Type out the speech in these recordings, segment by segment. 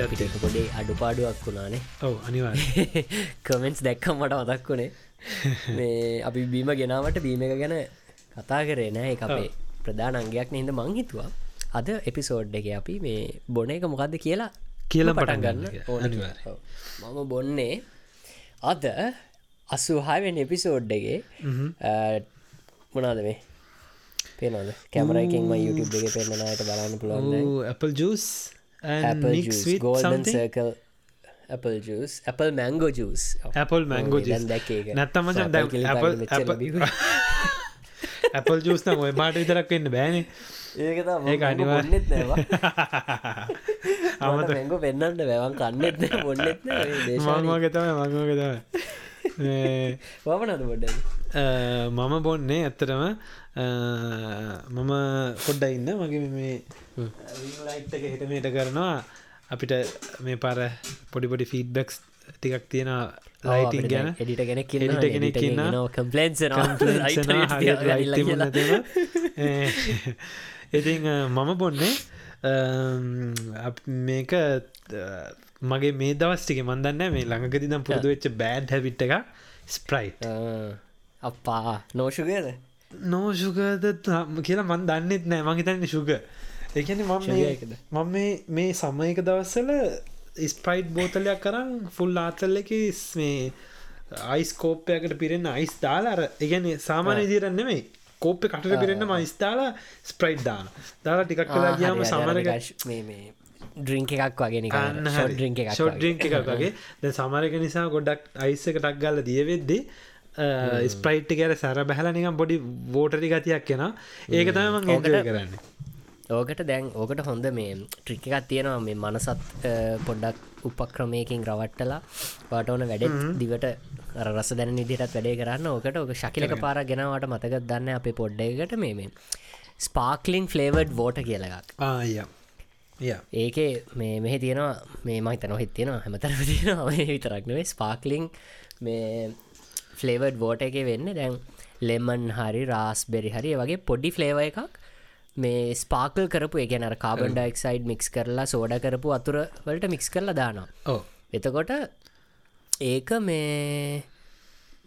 සාධයක් පිට පොඩේ අඩුපාඩුවක් වුණානේ. ඔව අනිවා කමෙන්ස් දැක්කම් මට මතක් වුණේ. මේ අපි බීම ගෙනාවට බීම එක ගැන කතා කරේ නෑ අපේ ප්‍රධාන අංගයක් නහිද මං හිතුවා. අද එපිසෝඩ් එක අපි මේ බොන එක මොකක්ද කියලා කියලා පටන් ගන්න. මම බොන්නේ අද අසුහාවෙන් එපිසෝඩ්ඩගේ මොනාද මේ? පේනද කැමරකින්ම YouTube එක පෙන්න්නනයට බලන්න පුළුවන් Apple juice and Apple mix juice, with golden something? Circle Apple juice Apple mango juice. ඔව්. Apple mango ඔව්, දැන් juice. නැත්තම් මචං Apple දැන් Apple- Apple-. Apple juice නම් ඔය පාට විතරක් වෙන්න බෑනේ. ඒක තමයි ඒක මම අනිවාර්ය- බොන්නෙත් නෑ මට මැංගෝ පෙන්න්නට වැවන් කන්නෙත් නෑ බොන්නෙත් නෑ. මංවගේ තමයි මංවගේ තමයි. මේ, වමනද බොඩ මම බොන්නේ ඇත්තරම මම පොඩ්ඩ ඉන්න. මගේ මේ ලයිට් එක හිටමට කරනවා. අපිට මේ පර පොඩිපොඩි ෆීඩ්බෙක්ස් ටිකක් තියෙන ලයිටින් ගැන. එඩිට කෙනෙක් Editor කෙනෙක් ඉන්නවා. කම්පලන්ස් ඉතින් මම බොන්නේ මේක මගේ මේ දවස්ටික මන්දන්න මේ ළඟකදිනම් පුරදු වෙච්ච බෑඩ් හැවිට් එක ස්ප්‍රයිට් අපා නෝෂුගේද නෝෂුකද කියලා මන් දන්නෙත් නෑ. මහිතන්න ශුග එකන මම මේ-? මම මේ මේ සමයක දවස්සල ස්ප්‍රයිට් බෝතලයක් කරන්න ෆුල් ආතල්ල එක මේ අයිස්කෝප්පයකට පිරෙන්න අයිස් දාලා අර ඉගැන සාමානය දිරන්න මේ කෝප්ප කටට පිරෙන්න මයිස් දාලා ස්ප්‍රයිට් දාන දාලා ටිකක් කලා ගියාම සමරක ඩ්‍රිංක එකක් වගෙන ඩ්‍රිංක එකක් ඩ්‍රිංක් එකක් වගේ. ද සමරක නිසා ගොඩක් අයිස් එක ටක් ගල්ල දියවෙද්දි ස්ප්‍රයිට් කර සැර බැහල නිකම් පොඩි වෝටරි ගතියක් කෙන ඒක තම ඒකර කරන්න. ඕකට දැන් ඕකට හොඳ මේ ට්‍රික් එකක් තියෙනවා. මේ මනසත් පොඩ්ඩක් උපක්‍රමයකින් රවට්ටලා වාට ඕන වැඩෙත් දිවට රස දැන නිදිටත් වැඩේ කරන්න. ඕකට ඕක ශකිලක පාර ගෙනවට මතකත් දන්න අපේ පොඩ්ඩයකට මේ ස්පාක්ලිං ෆ්ලේවඩ් වෝට කියලගක් ආය ඒකේ මේ මෙහ තියෙනවා මේ මහිත නොහෙත් තියෙනවා හැමතර තියෙනවා. මේ විතරක්නවේ ස්පාක්ලිං මේ ෆ්ලේවඩ් වෝට එක වෙන්න. දැන් ලෙමන් හරි රාස් බෙරි හරි වගේ පොඩි ෆ්ලේව එකක් මේ ස්පාකල් කරපු එකන කාබන් ඩයික්සයිඩ් මික්ස් කරලා සෝඩ කරපු අතුර වලට මික්ස් කරලා දානවා. එතකොට ඒක මේ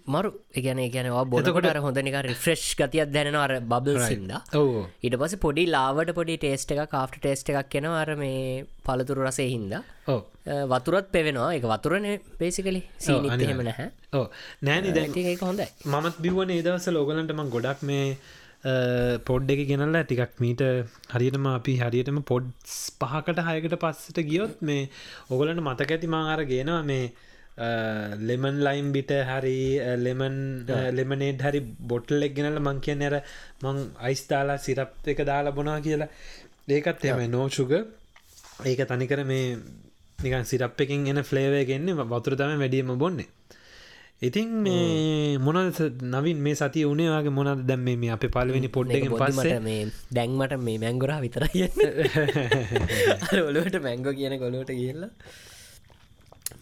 මරු එකන ගැන බොතකොට අර හොඳ නික රිෆ්‍රෙෂ් ගතියක් දැනෙන අර බබල් ඔවු. ඊට පස පොඩි ලාවට පොඩි ටේස්ට එක කාෆ්ට ටේස්ට එකක් කෙන අර මේ පළතුරු රසේ හින්ද. වතුරත් පෙවෙනවා. එක වතුරන පේසිකලි සීනිත් එහෙම නැහැ. ඕ නෑනි ඒක හොඳයි. මමත් බිවන ඒදවස ලෝගලන්ටම ගොඩක් මේ පොඩ් එක ගෙනල්ලා ටිකක් මීට හරියටම අපි හරියටම පොඩ් පහකට හයකට පස්සට ගියොත් මේ ඔගලන්ට මතක ඇති මාර ගෙනවා මේ ලෙමන් ලයිම් බිට හරි ලෙමන් ලෙමනේඩ් හරි බොටල් එක් ගෙනල මං කියන්න ඇර මං අයිස්තාලා සිරප් එක දාලා බොනා කියලා. ඒකත් එම නෝෂුග ඒක තනිකර මේ නිකන් සිරප් එකින් එන ෆ්ලේවය ගෙන්නේ වතුර තම වැඩියම බොන්නේ. ඉතින් මේ මොනද නවින් මේ සති උනේවාගේ මොනද දැම් මේ අප පලවෙනි පොඩ්ඩෙන් පස්සේ මේ දැන්මට මේ මැංගොරා විතර ඔලුවට මැංගෝ කියන කොලුවට කියල්ලා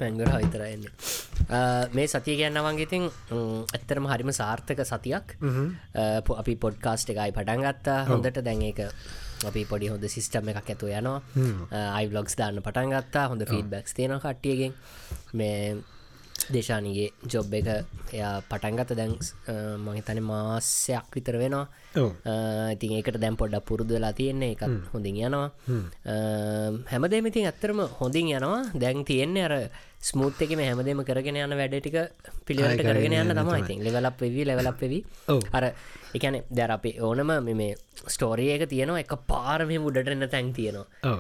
පැංගොර විතරන්න මේ සතිය කියන්නවන්ගේ ඉතින් ඇත්තරම හරිම සාර්ථක සතියක්. අපි පොඩ්කාස්ට් එකයි පටන් ගත්තා. හොඳට දැන් ඒක අපි පොඩි හොඳ සිිස්ටම් එකක් ඇතු යනවා. අයිබ්ලොග්ස් දාන්න පටන් ගත්තා. හොඳ ෆීඩ්බැක්ස් තියෙන කට්ටියගෙන්. මේ දේශානගේ ජොබ් එක එයා පටන්ගත දැන් මහිතන මාසයක් විතර වෙනවා. ඉතින් ඒකට දැම් පොඩ්ඩක් පුරුදු වෙලා තියෙන්නේ. එකත් හොඳින් යනවා. හැමදේම ඉතින් ඇත්තරම හොඳින් යනවා. දැන් තියෙන්නේ අර ස්මූත් එකම හැමදේම කරගෙන යන වැඩ ටික පිළිවට කරගෙන යන්න තමයි. ඉතින් ලෙවලක් වෙවී ලෙවලක් වෙවී. අර එකන දැර අපි ඕනම මේ ස්ටෝරිය එක තියෙනවා එක පාර මෙ උඩට එන්න තැන් තියෙනවා.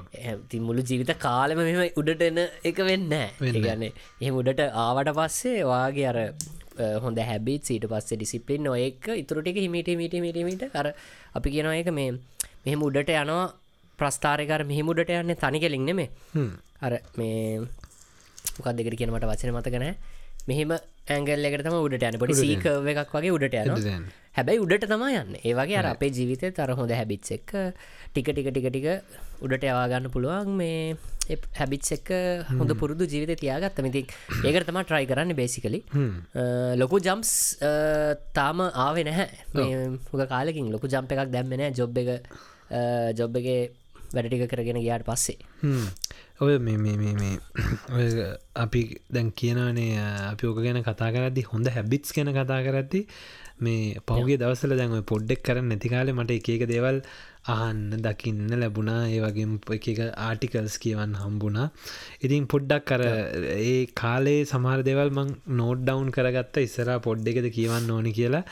ති මුළු ජීවිත කාලම මෙම උඩට එන එක වෙන්න ඒගන්න එහ උඩට ආවට පස්සේ වාගේ අර හොඳ හැබිත් සීට පස්සේ ඩිසිපලින් නොඒක ඉතුරටික හිමිට මිට මිටමිට අර අපි කියනවා එක මේ මෙහෙම උඩට යනවා ප්‍රස්ථාරකර මෙහිමුඩට යන්නේ තනි කෙලින් නෙමේ අර මේ මොකක් දෙකට කියනමට වචන මතකන මෙහෙම ඇංගල් එකට තම උඩට යන පොඩි සීකව එකක් වගේ උඩට යන. හැබැයි උඩට තම යන්න. ඒවගේ අර අපේ ජීවිතය තර හොඳ හැබිච් එක් ටික ටික ටික ටික උඩට යවාගන්න පුළුවන් මේ හැබිච් එක් හොඳ පුරුදු ජීවිත තියාගත්ත මිති ඒකට තම ට්‍රයි කරන්න බේසිකලි ලොකු ජම්ස් තාම ආවෙ නැහැ. හුක කාලකින් ලොකු ජම්ප එකක් දැම්මෙන ජොබ් එක. ජොබ් එක වැඩටික කරගෙන ගයාට පස්සේ. ඔය අපි දැන් කියනනේ අපි ඕක ගැන කතා කරදදි හොඳ හැබිටස් ගැන කතා කරද්දි මේ පහුගේ දවසල දැන් පොඩ්ඩෙක් කරන්න නැතිකාලේ මට එක එක දේවල් අහන්න දකින්න ලැබුණා. ඒ වගේ එක එක ආටිකල්ස් කියවන්න හම්බුණා. ඉතින් පොඩ්ඩක් කර ඒ කාලේ සමහර දෙවල් මං නෝඩ් ඩවන්් කරගත්ත ඉස්සරා පොඩ් එකද කියවන්න ඕනි කියලා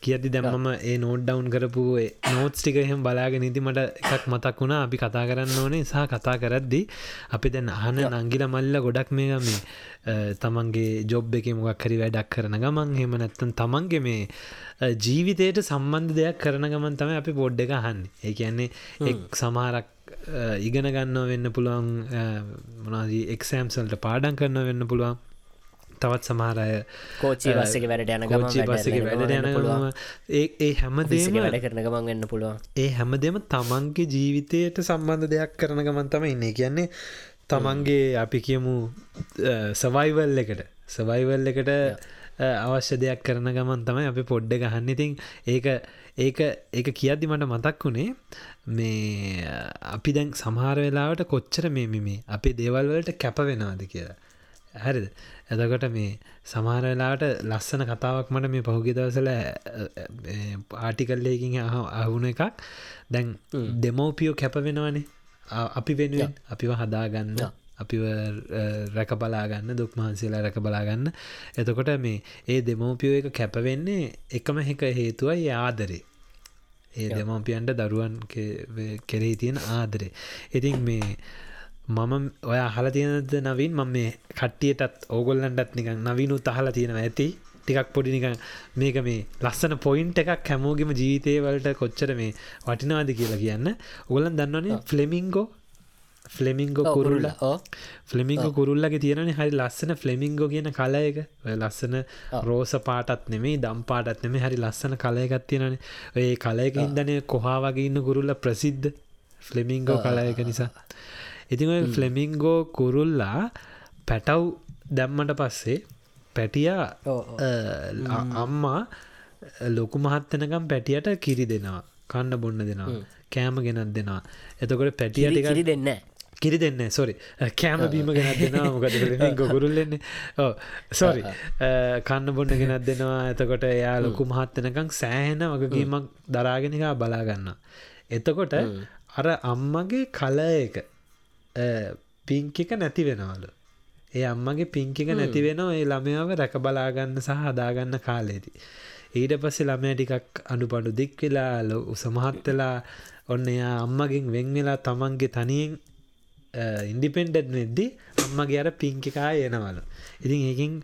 කියති දැම්මම ඒ නෝඩ් ඩවන්් කරපු නෝට්ස් ටික එහෙම බලාගෙන නිති මට එකක් මතක් වුණා. අපි කතා කරන්න ඕනේ. සහ කතා කරද්දි අපි දැන් අහන නංගිල මල්ල ගොඩක් මේ මේ තමන්ගේ ජොබ් එක මොකක් හරි වැඩක් කරන ගමන් හෙම නැත්තන් තමන්ගේ මේ ජීවිතයට සම්බන්ධ දෙයක් කරන ගමන් තම අපි පොඩ් එක අහන්නේ. ඒ කියන්නේ එක් සමහරක් ඉගෙන ගන්න වෙන්න පුළුවන් මොනාදී එක්සෑම්සල්ට පාඩන් කරන්න වෙන්න පුළුවන්. තවත් සමහරය කෝචි බස්සක වැඩ යන කෝචි බස්සක වැඩ යන පුළුවන්. ඒ හැමදේම වැඩ කරන ගමන් වෙන්න පුළුවන්. ඒ හැමදේම තමන්ගේ ජීවිතයට සම්බන්ධ දෙයක් කරන ගමන් තම ඉන්නේ. කියන්නේ තමන්ගේ අපි කියමු සවයිවල් එකට. සවයිවල් එකට අවශ්‍ය දෙයක් කරන ගමන් තමයි අපි පොඩ්ඩ ගහන්න. ඉතින් ඒක ඒක ඒක කියද්දි මට මතක් වුණේ මේ අපි දැන් සමහර වෙලාවට කොච්චර මේ මේ අපේ දේවල්වලට කැප වෙනවාද කියලා. හැරිද? එතකොට මේ සමහර වෙලාට ලස්සන කතාවක් මට මේ පහුගි දවසල ආටිකල්ලයකින් අහුණ එකක්. දැන් දෙමෝපියෝ කැප වෙනවානේ. අපි වෙනුවෙන් අපිව හදාගන්න අපි රැක බලාගන්න දුක් මහන්සේලා රැක බලාගන්න. එතකොට මේ ඒ දෙමෝපියෝ එක කැපවෙන්නේ එකම එක හේතුවයි ආදරේ. ඒ දෙමෝපියන්ට දරුවන් කෙරෙහි තියෙන ආදරේ. ඉතින් මේ මම ඔය අහල තියෙනද නවින්? මම මේ කට්ටියටත් ඕගොල්ලන්ටත් නිකන් නවිනු තහලා තියෙනවා. ඇති? ටිකක් පොඩි නිකන් මේක මේ ලස්සන පොයින්ට එකක් හැමෝගෙම ජීවිතය වලට කොච්චර මේ වටිනවාද කියලා කියන්න. ඔගොලන් දන්නවනේ ෆ්ලෙමිංගෝ ෆ්ලෙමිංගෝ කුරුල්ල ෆ්ලෙමිංගෝ කුරුල්ලගේ තියෙනනි හරි ලස්සන ෆ්ලෙමිංගෝ කියන කලයක ලස්සන රෝස පාටත් නෙමේ දම් පාටත් නෙමේ හරි ලස්සන කලයකත් තියෙනන ඒ කලයක හිදනය කොහා වගේ ඉන්න කුරුල්ල ප්‍රසිද්ධ ෆ්ලෙමිංගෝ කලයක නිසා. ඉතින් ෆ්ලෙමිංගෝ කුරුල්ලා පැටව් දැම්මට පස්සේ පැටියා අම්මා ලොකු මහත්තනකම් පැටියට කිරි දෙනවා. කන්න බොන්න දෙනවා. කෑම ගෙනත් දෙනවා. එතකොට පැටියට කිරි දෙන්න කිරි දෙන්න සොරි කෑම බීම ගෙනත් දෙනවා මොකද ගොගුරුල්ලෙන්නේ ඕ සොරි කන්න බොන්න ගෙනත් දෙනවා. එතකොට එයා ලොකු මහත්තනකං සෑහෙන වගකීමක් දරාගෙනකා බලාගන්න එතකොට අර අම්මගේ කල එක පිංකික නැති වෙනවලු. ඒ අම්මගේ පිංකික නැති වෙනවා. ඒ ළමයාව රැක බලාගන්න සහ හදාගන්න කාලේදී. ඊට පස්සේ ළමය ටිකක් අඩු පඩු දික් වෙලා ලො උසමහත්වෙලා ඔන්න එයා අම්මගෙන් වෙන් වෙලා තමන්ගේ තනියෙන් ඉන්ඩිපෙන්ඩඩ් වෙද්දි අම්මගේ අර පිංකිකා එනවලු. ඉතින් ඒකින්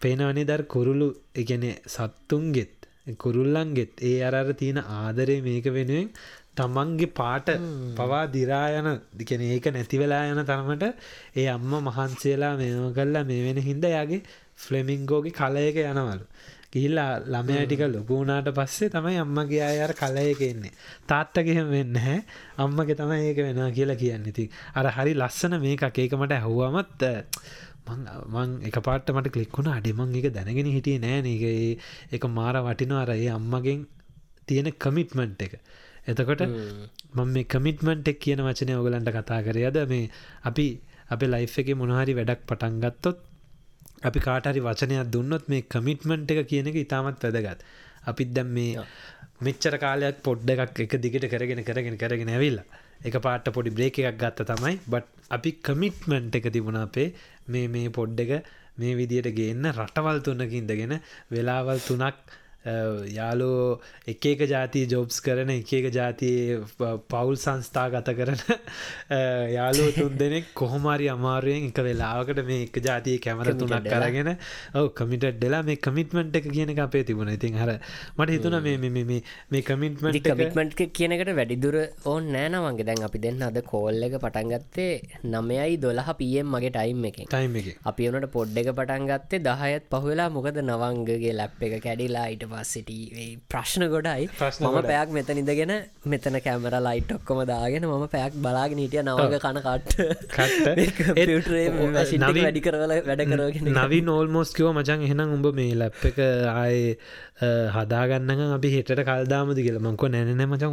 පේනවනේ දර් කුරුළු එකන සත්තුන්ගෙත් කුරුල්ලන්ගෙත් ඒ අරර තියෙන ආදරය මේක වෙනුවෙන් තමන්ගේ පාට පවා දිරායන දිකෙන ඒක නැතිවෙලා යන තරමට ඒ අම්ම මහන්සේලා මේම කල්ලා මේ වෙන හින්ද යාගේ ෆ්ලෙමිංගෝගේ කලයක යනවලු ගිහිල්ලා ළමයා ටික ලොකුුණාට පස්සේ තමයි අම්මගේ අයර කලයක එන්නේ. තාත්තගෙහෙම වෙන්න හැ අම්මගේ තමයි ඒක වෙනවා කියලා කියන්න. ඉති අර හරි ලස්සන මේකක්. ඒකමට ඇහුවමත් මං එක පාට මට කලික්ුණ අඩිමං එක දැනගෙන හිටිය නෑන එක මාර වටිනවා. අර ඒ අම්මගෙන් තියෙන කමිට්මන්ට් එක. එතකොට මම මේ කමිට්මන්ට් එක් කියන වචනය ඔගලන්ට කතා කරයද මේ අපි අපේ ලයිෆ් එක මොනහරි වැඩක් පටන්ගත්තොත් අපි කාටහරි වචනයක් දුන්නොත් මේ කමිට්මන්ට් එක කියන එක ඉතාමත් වැදගත්. අපිත් දැම් මේ මෙච්චර කාලයක් පොඩ්ඩ එකක් එක දිගට කරගෙන කරගෙන කරගෙන ඇවිල්ලා. එක පාට පොඩි බ්‍රේක එකක් ගත්ත තමයි. බට් අපි කමිට්මන්ට් එක තිබුණ අපේ මේ මේ පොඩ්ඩ එක මේ විදියට ගේන්න රටවල් තුන්නකින්දගෙන වෙලාවල් තුනක් යාලෝ එක එක ජාතිය ජොබ්ස් කරන එක එක ජාතිය පවුල් සංස්ථා ගත කරන යාලෝ තුන් දෙනෙක් කොහොමරි අමාරුවෙන් එක වෙලාවකට මේ එක ජාතිය කැමර තුනක් කරගෙන ඔව කමිට ඩෙලා මේ කමිටමෙන්ට් එක කියන අපේ තිබුණ. ඉතින් හර මට හිතුන මේ මේ කමිටමට කමිටමට් කියනකට වැඩිදුර ඕන් නෑනවන්ගේ දැන් අපි දෙන්න අද කෝල් එක පටන්ගත්තේ නමයයි දොලහ පියම් මගේ ටයිම් එක ටයිම් එක. අපි වනට පොඩ් එක පටන්ගත්තේ දහයත් පහවෙලා මොකද නවංගගේ ලැප් එක කැඩිලා ඊට පස්සට ප්‍රශ්න ගොඩයි. මම. පැයක් මෙතන ඉඳගෙන මෙතන කැමර ලයිට් ඔක්කොම දාගෙන මම පැයක් බලාගෙන හිටිය නවග කන කට්ට. කට්ට. ඒත් නවීන්- වැඩි කරවල වැඩ කරගෙන නවි නෝල්මෝස් කිව මචන් එහෙනම් උඹ මේ ලැප් එක ආය හදාගන්න අපි හෙට කල්දාමද කියලා. මංක නැන මචන්.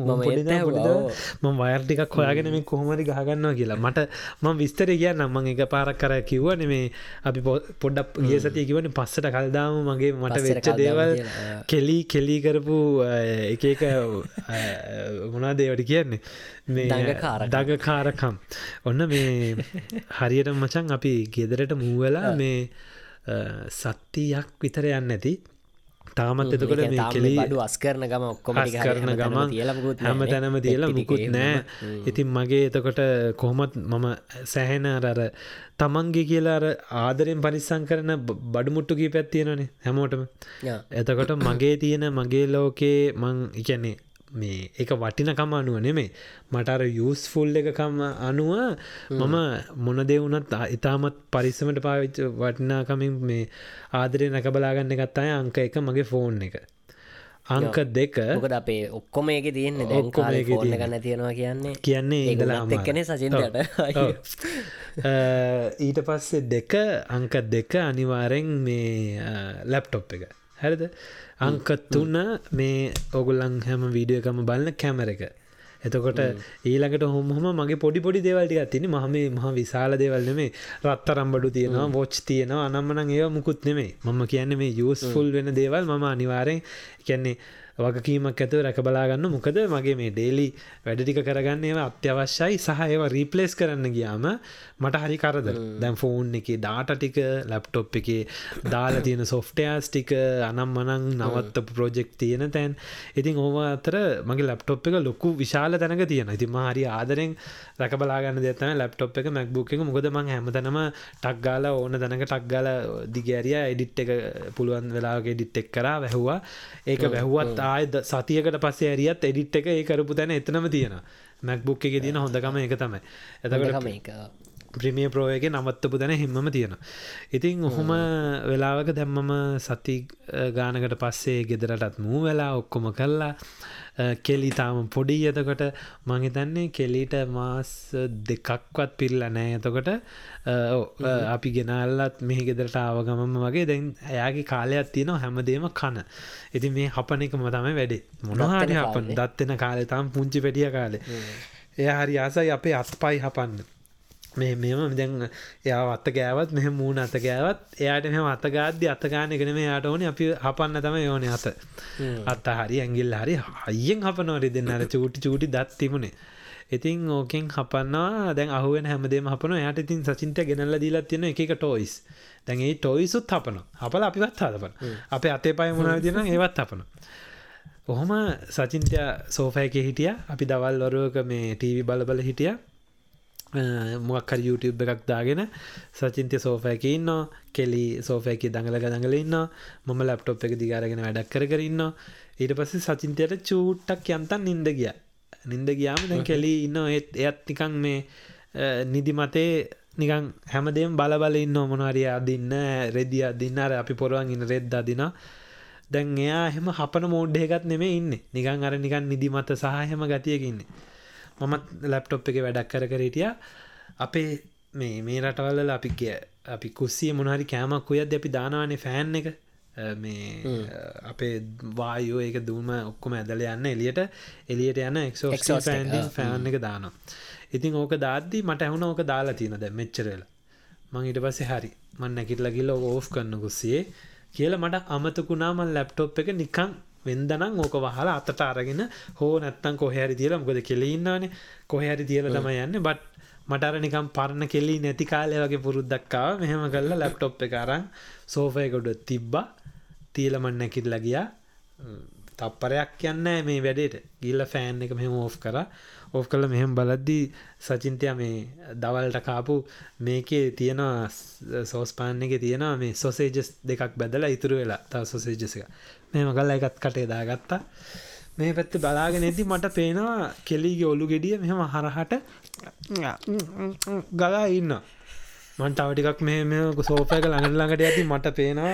ම වයර්ටිකක් හොයාගෙන මේ කොහොමරි ගහගන්නවා කියලා. මට ම විස්තර කිය නම්මං එක පාරක් කර කිව්වන මේ අපි පොඩ්ඩක් ගිය සතිය කිවන පස්සට කල්දාම මගේ මට වෙච්ච දේවල්. කෙලී කෙලී කරපු එක එක මොනා දේවට කියන්නේ? මේ දඟකාරකම්. දගකාරකම් ඔන්න මේ හරියට මචන් අපි ගෙදරට මූවෙලා මේ සත්තියක් විතර යන්න ඇති තාමත් එතකොට මේ කෙලී බඩු අස් කරන ගම ඔක්කොම කරන ගමන් හැම තැනම තියලා මුකුත් නෑ. ඉතින් මගේ එතකොට කොහොමත් මම සැහෙන අර අර තමන්ගේ කියලා අර ආදරෙන් පරිස්සං කරන බඩුමුට්ටු කී පැත්තියෙනනේ හැමෝටම. එතකොට මගේ තියෙන මගේ ලෝකේ මං ඉකැන්නේ මේ එක වටිනකම අනුව නෙමේ මට අර යස්ෆුල් එකකම අනුව මම මොන දෙවුනත් ඉතාමත් පරිස්සමට පාවිච්ච වටිනාකමින් මේ ආදරය නැකබලාගන්න එකත්තාය අංක එක මගේ ෆෝන් එක. අංක දෙක මොකද අපේ ඔක්කොම ඒක තියන්නේ ඔක්කොම. ගන්න තියෙනවා කියන්නේ. කියන්නේ ඔව්. අ, ඊට පස්සේ දෙක අංක දෙක අනිවාරෙන් මේ ලැප්ටොප් එක හැරද? අංක තුන්න මේ ඔගුල්ලං හැම වීඩියෝ එකම බලන්න කැමර එක. එතකොට ඊළඟට හොමහම මගේ පොඩි පොඩි දේවල්ටික තින මහම මහ විශාල දේවල් නෙමේ රත්තරම්බඩු තියෙනවා වෝච් තියෙනවා. අනම්මනං ඒව මුකුත් නෙමේ මම කියන්නේ මේ යස්ෆුල් වෙන දේවල් මම අනිවාරෙන් කියන්නේ වගකීමක් ඇතුව රැක බලාගන්න මොකද මගේ මේ ඩේලි වැඩටික කරගන්න ඒව අත්‍යවශ්‍යයි. සහ ඒව රීපලේස් කරන්න ගියාම මට හරි කරද? දැන් ෆෝන් එක ඩාට ටික ලැප්ටොප් එක දාලා තියෙන සොෆ්ටයාස් ටික අනම් මනං නවත්ත ප්‍රෝජෙක්් තියෙන තැන්. ඉතින් ඕව අතර මගේ ලැප්ටොප් එක ලොකු විශාල තැනක තියෙන ඉතින් හරි ආදරෙන් රැකබලාගන්න දෙතන ලැප්ටොප් එක මැක්බුක් එක. මොකද මං හැමතනම ටක්ගාල ඕන තැනක ටක්ගාල දිගෑරිය එඩිට් එක පුළුවන් වෙලාගේ ඩිට් එක් කරා වැැහවා. ඒක වැැහුවත් ආයද සතියකට පස්සේ ඇරියත් එඩිට් එක ඒ කරපු තැන එතනම තියෙන මැක්බුක් එක තියෙන හොඳකම එක තමයි. එතකට ප්‍රමිය ප්‍රෝයක නවත්තපු තැන හිමම තියෙන ඉතින් ඔහොම වෙලාවක දැම්මම සති ගානකට පස්සේ ගෙදරටත් මූ වෙලා ඔක්කොම කල්ලා කෙලි තාම පොඩි. එතකොට මහිතන්නේ කෙලීට මාස් දෙකක්වත් පිල්ල නෑ එතකොට අපි ගෙනල්ලත් මෙහි ගෙදරට ආවගමම වගේ දැන් ඇයාගේ කාලයක් තියෙනවා හැමදේම කන. ඉති මේ හපන එකම තමයි වැඩේ. මොනහරි හපන්. දත්වෙන කාලෙ තාම් පුංචි පැටිය කාලේ. එය හරි ආසයි අපේ අත්පයි හපන්න මේ මෙම දැන් එයා අත්ත ගෑවත් මෙහ මූුණ අත ගෑවත් එයාට මෙම අතගාද්‍ය අතගාන එකන මේ යාට ඕන. අපි හපන්න තම යෝන අත. අත්ත හරි ඇගිල් හරි හයියෙන් හපනවරි දෙන්න. අර චූටි චූටි දත් තිබුණේ. ඉතින් ඕකෙන් හපන්නවා. දැන් අහුවෙන් හැමදේම හපන යට ඉතින් සචින්ත ගෙනල්ල දීලත් තියෙන එක ටෝයිස් දැන් ඒ ටොයිසුත් හපන අපල අපිවත් හදපන. අප අතේ පය මුණන දින ඒවත් හපන ඔහොම සචින්තය සෝෆයක හිටිය. අපි දවල් වරුවක මේ ටීවි බලබල හිටිය මොක්කර YouTube එකක් දාගෙන සචින්තය සෝෆයක ඉන්න කෙලි සෝෆයක දඟල දඟල ඉන්න මම ලප්ටොප් එක දිගාරගෙන වැඩක් කර කරන්න ඊට පස්සේ සචින්තයට චූට්ටක් යන්තන් නින්ද ගිය. නින්ද ගියාම දැන් කෙලි ඉන්න ඒත් එයත් නිකං මේ නිදි මතේ නිකං හැමදේම් බලබල ඉන්න මොනවරිය අදින්න රෙදිය අදින්න අර අපි පොරුවන් ඉන්න රෙද්ද අදින දැන් එයා එහෙම හපන මෝඩ්ඩ එකත් නෙමේ ඉන්න. නිකං අර නිකන් නිදිමත සහ හෙම ගතියකින්නේ මමත් ලැප්ටොප් එක වැඩක් කර කරටිය අපේ මේ මේ රටවල්ල අපි අපි කුස්සිය මොනහරි කෑමක් උයද අපි දානවානේ ෆෑන් එක. මේ අපේ වායෝ ඒක දුම ඔක්කොම ඇදල යන්න එලියට එලියට යන එක්ෝ. ෆෑන් එක දානවා. ඉතින් ඕක දාද්දී මට ඇහුණ ඕක දාලා තියෙන දැ මෙච්චරලා මං ඉට පස්සේ හරි මන් නැකිටල ගිල්ල ඕෆ් කරන්න කුස්සියේ කියල මට අමතකුණාමන් ලැප්ටොප් එක නිකං වෙන්දනම් ඕක වහලා අතට අරගෙන හෝ නැත්තන් කොහැරි තියල මොකද කෙලඉන්නවානේ කොහැරි තියල තම යන්න. බට් මටර නිකම් පරණ කෙල්ලි නැති කාලය වගේ පුරුද්දක්කාව මෙහෙම කල්ලා ලැප්ටොප් එක අරං සෝෆයකොඩ තිබ්බා. තියලමන් නැකිටල ගියා. තප්පරයක් කියන්න මේ වැඩේට. ගිල්ල ෆෑන් එක මෙහම ඕෆ් කර ඕෆ් කල මෙහෙම බලද්දී සචින්තය මේ දවල්ට කාපු මේකේ තියෙනවා සෝස්පාන්න එක තියෙනවා මේ සොසේජස් දෙකක් බැදලා ඉතුරු වෙලා. තා සොසේජස එක මෙම කල්ල එකත් කටේ දාගත්තා. මේ පැත්ත බලාගෙන ඇති මට පේනවා කෙලීගේ ඔලු ගෙඩිය මෙහම හරහට ගලා ඉන්න මන් තවටිකක් මේ සෝපයක ළඟට ළඟට ඇති මට පේනවා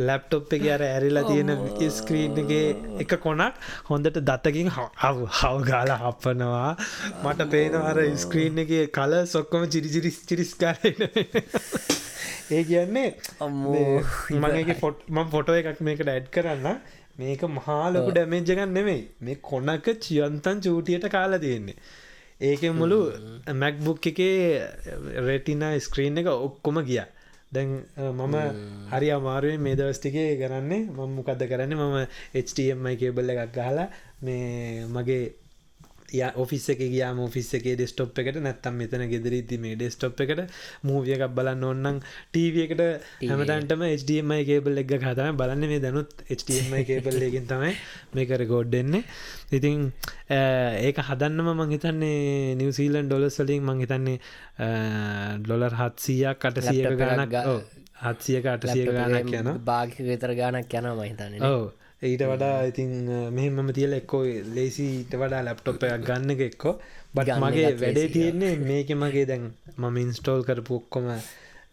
ලැප්ටොප් එක අර ඇරිලා තියෙන ස්ක්‍රීන්ගේ එක කොනක් හොඳට දතකින් හව හවගාල හපනවා. මට පේනවර ස්ක්‍රීන් එක කල සොක්කොම චිරිචිරිස් චිරිස් කරන ඒ කියන්නේ මගේ ෆොට් මම් ෆොටෝ එකක් මේකට ඇඩ් කරන්න මේක මහාලොකු ඩැමේජ්ජගන්න නෙමෙයි. මේ කොනක චියන්තන් චූටියට කාලා තියෙන්නේ ඒක මුළු මැක්බුක් එකේ රෙටින ස්ක්‍රීන් එක ඔක්කොම ගිය. දැන් මම හරි අමාරුවෙන් මේ දවස්ටිකේ කරන්නේ මම මොකක්ද කරන්න? මම HTMI කේබල්ල එකක් ගහලා මේ මගේ ය ඔෆිස් එක ගියාම ඔෆිස් එකේ ඩෙස්ටොප් එකට නැත්තම් මෙතන ගෙදරීති මේ ඩෙස්ටොප් එකට මූවිය එකක් බලන්න ඔන්නම් ටීව එකට හැමතන්ටම HDMI කේබල් එක් හතම බලන්න. මේ දැනුත් HDMI කේබල් එකින් තමයි මේකර ගෝඩ්ඩෙන්නේ ඉතින් ඒක හදන්නම මං හිතන්නේ නිවසීලන් ඩොලස් වලින් මං හිතන්නේ ඩොලර් හත්සීයක් අටසියක ගානක් හත්සියක අටසිය ගානක් යන භාගික විතර ගානක් යන මහිතන්න ඕ ඊට වඩා ඉතින් මෙහෙම තියල එක්කෝ ලේසිට වඩා ලැප්ටොප් එකක් ගන්න එක එක්කෝ. බට මගේ වැඩේ තියෙන්නේ මේක මගේ දැන් මම ඉන්ස්ටෝල් කරපු ඔක්කොම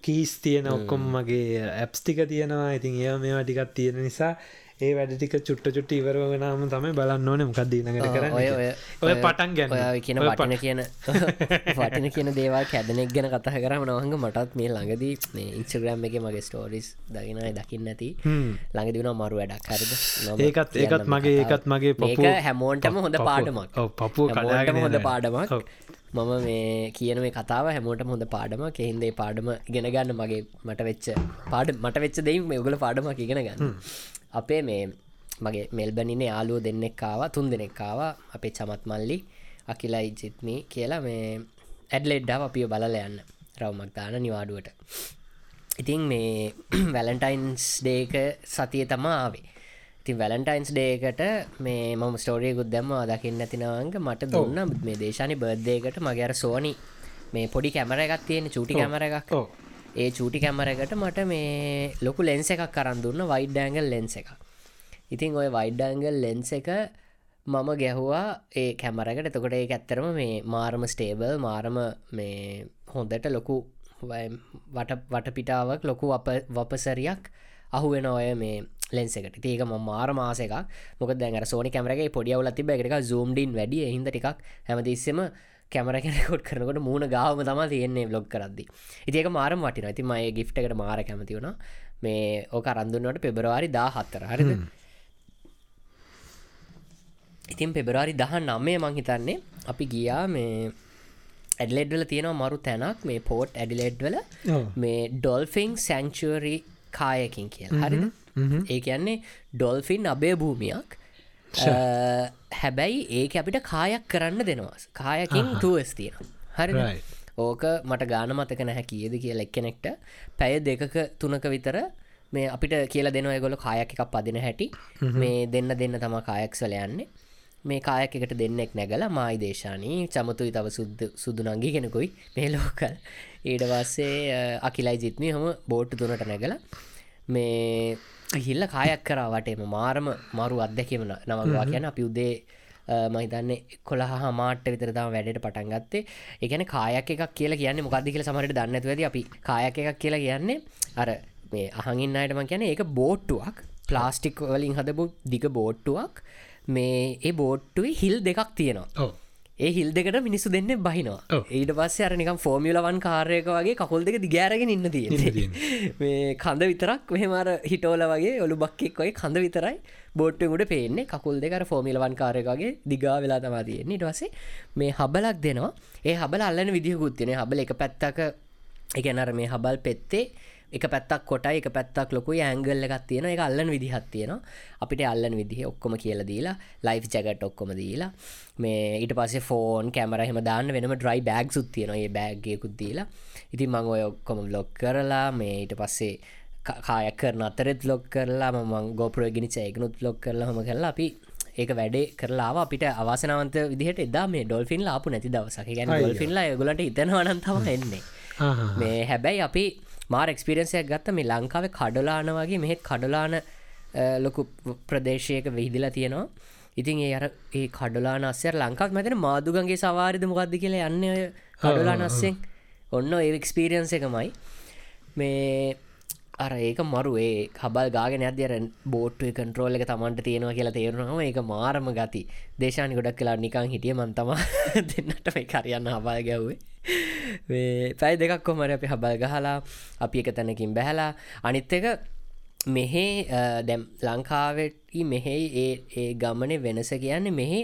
කීස් තියෙන ඔක්කොම මගේ ඇප්ස් ටික තියෙනවා. ඉතින් ඒ මේවා ටිකක් තියෙන නිසා ඒ වැඩටික චුට්ට චුට්ට ඉවරවගෙනම තමයි බලන්න ඕන මොකක් දීනකට කරන්න ඔය පටන් ගැන කියන පටන කියන පටන කියන දේවා කැදනෙක් ගැන කතහ කරම නවහඟ මටත් මේ ළඟදී මේ ඉන්ස්ග්‍රම් එක මගේ ස්ටෝරිස් දකිනයි දකින්න ඇති ළඟදිවන මරු වැඩක්. හරිද? ඒකත් ඒකත් මගේ ඒකත් මගේ පොක හැමෝන්ටම හොඳ පාඩමක්. පපුුව කඩාගෙන හොඳ පාඩමක්. මම මේ කියන මේ කතාව හැමෝට හොඳ පාඩම කෙහින්දේ පාඩම ගෙන ගන්න මගේ මට වෙච්ච පාඩ මට වෙච්ච දෙයිම් මේ උගල පාඩමක් ඉගෙන ගන්න අපේ මේ මගේ මෙල්බනිනේ යාලුව දෙන්නෙක්කාව තුන් දෙනෙක්කාව අපේ චමත් මල්ලි අකිලයි ජිත්මී කියලා මේ ඇඩ්ලෙඩ්ඩාව අපිය බලල යන්න. රවමක් දාන නිවාඩුවට. ඉතින් මේ වැලන්ටයින්ස් ඩේක සතිය තමා ආවේ. ඉතින් වැලන්ටයින්ස් ඩේකට මේ මම ස්ටෝරියකුත් දැම්ම දකින්න ඇතිනවංග මට දුන්න මේ දේශානි බර්ධයකට මගේර සෝනි මේ පොඩි කැමර එකක් තියෙන චුටි කැමර එකක් ඒ චූටි කැමරකට මට මේ ලොකු ලෙන්ස එකක් කරන් දුන්න වයිඩ් ඩෑංගල් ලෙන්ස එක ඉතින් ඔය වයිඩ්ඩෑංගල් ලෙන්ස එක මම ගැහුවා ඒ කැමරකට එතකොට ඒ ඇත්තරම මේ මාරම ස්ටේබල් මාරම මේ හොඳට ලොකු වට වටපිටාවක් ලොකු අප වපසරයක් අහුවෙන ඔය මේ ලෙන්සකට ඒක ම මාර මාසක මොක දැන් සෝනි කැමරගේ පොඩියවල තිබ එක සූම්ඩින් වැඩිය හිද ටිකක් හැමතිස්සම කැමර කෙනෙකොට් කරනකොට මූුණ ගාවම තම තියෙන්නේ බ්ලොග් කරදදි. ඉතික මාරම වටින ඇති මය ගිට්කට මාර කැමති වුණ. මේ ඕක රන්දුන්නට පෙබරවාරි දා හත්තර හරිද ඉතින් පෙබරවාරි දහ නම්මේ මං හිතන්නේ අපි ගියා මේ ඇඩලෙඩ්වල තියෙනවා මරු තැනක්. මේ පෝට් ඇඩිලෙඩ්වල මේ ඩොල්ෆිං සැංචුවරි කායකින් කිය හරිද? ඒ කියන්නේ ඩොල්ෆින් අබේ භූමියක් හැබැයි ඒක අපිට කායක් කරන්න දෙනවාස් කායකින් ටස් තියෙන හරි ඕක මට ගාන මතක නැහැ කියද කියලා එක්කෙනෙක්ට. පැය දෙකක තුනක විතර මේ අපිට කියලා දෙනවා ගොල කායක් එකක් පදින හැටි. මේ දෙන්න දෙන්න තම කායක්සල යන්නේ. මේ කායක් එකට දෙන්නෙක් නැගල මයි දේශානී චමතුයි තව සුද්ද සුදුනංගි කෙනෙකුයි මේ ලෝකල්. ඊට පස්සේ අකිලයි ජිත්මී හම බෝට්ටු තුනට නැගල මේ හිල්ල කායක් කරාවටේම මාරම මරු අත්දැකීමන නවවා කියන අපි උදේ මහිතන්නේ කොළහ මාට විතරතාව වැඩට පටන් ගත්තේ. එකන කායක් එකක් කියලා කියන්න මොකක්ද කියල සමට දන්නඇතුවද අපි කායක් එකක් කියලා කියන්නේ අර මේ අහඟින් අයටම කියන ඒක බෝට්ටුවක්. ප්ලාස්ටික් වලින් හදපු දිග බෝට්ටුවක්. මේ ඒ බෝට්ටුවේ හිල් දෙකක් තියෙනවා ඒ හිල් දෙකට මිනිස්සු දෙන්න බහිනවා. ඊට පස්සේ අර නිකම් ෆෝමියලවන් කාරයක වගේ කකුල් දෙක දිගෑරගෙන ඉන්න තියෙන මේ කඳ විතරක් මෙහමර හිටෝල වගේ ඔලු බක්කෙක් වගේ කඳ විතරයි බෝට්ටුගුට පේන්නේ. කකුල් දෙකර ෆෝමිලවන් කාරයකගේ දිගා වෙලා තමා තියෙන්නේ. ටවසේ මේ හබලක් දෙනවා. ඒ හබල අල්ලන විදිහකුත්තින හබල එක පැත්තක එකනර මේ හබල් පෙත්තේ එක පැත්තක් කොටයි එක පැත්තක් ලොකු ඇංගල්ල එකක් තියෙන එක අල්ලන් විදිහත් තියෙන අපිට අල්ලන් විදිහ ඔක්කොම කියල දීලා ලයිෆ් ජගට ඔක්කොම දීලා මේ ඊට පස්සේ ෆෝන් කැමරහෙම දාන්න වෙනම ඩ්‍රයි බෑග් සුත් තියෙන ඒ බෑග්ගයකුත් දීලා. ඉතින් මං ඔය ඔක්කොම බ්ලොග් කරලා මේ ඊට පස්සේ කායක් කරන අතරෙත් ලොක් කරලා මං ගෝපුර ගෙනනිච එකනුත් ලොක් කරලා හම කරලා අපි ඒක වැඩේ කරලා අපිට අවසනවන්ත විදිහට එදා මේ ඩොල්ෆින් ලාපු නැති දවසක. ගැන ඩොල්ෆිල්ලා ගලට ඉතනවනන්තම එන්නේ. මේ හැබැයි අපි මාර එක්ස්පිරන්සයක් ගත්ත මේ ලංකාව කඩලාන වගේ මෙහෙත් කඩලාන ලොකු ප්‍රදේශයක විහිදිලා තියෙනවා. ඉතින් ඒ අර ඒ කඩලාන අස්සර ලංකාවක් මැතන මාදුගන්ගේ සවාරිද මොකක්ද කියලා යන්න කඩලාන අස්සෙන්. ඔන්න ඒ එක්ස්පීරියන්ස එකමයි. මේ අර ඒක මරු ඒ හබල් ගාගෙන අදර බෝට්ටුව කන්ට්‍රෝල් එක තමන්ට තියෙනවා කියලා තේරුණම ඒක මාරම ගති. දේශානි ගොඩක් කලා නිකං හිටිය මන්තම දෙන්නට මේ කරයන්න හබල් ගැව්වේ. පැයි දෙකක් කොමර අපි හබල් ගහලා අපි එක තැනකින් බැහලා. අනිත් එක මෙහේ දැම් ලංකාවෙටි මෙහෙයි ඒ ඒ ගමනේ වෙනස කියන්නේ මෙහි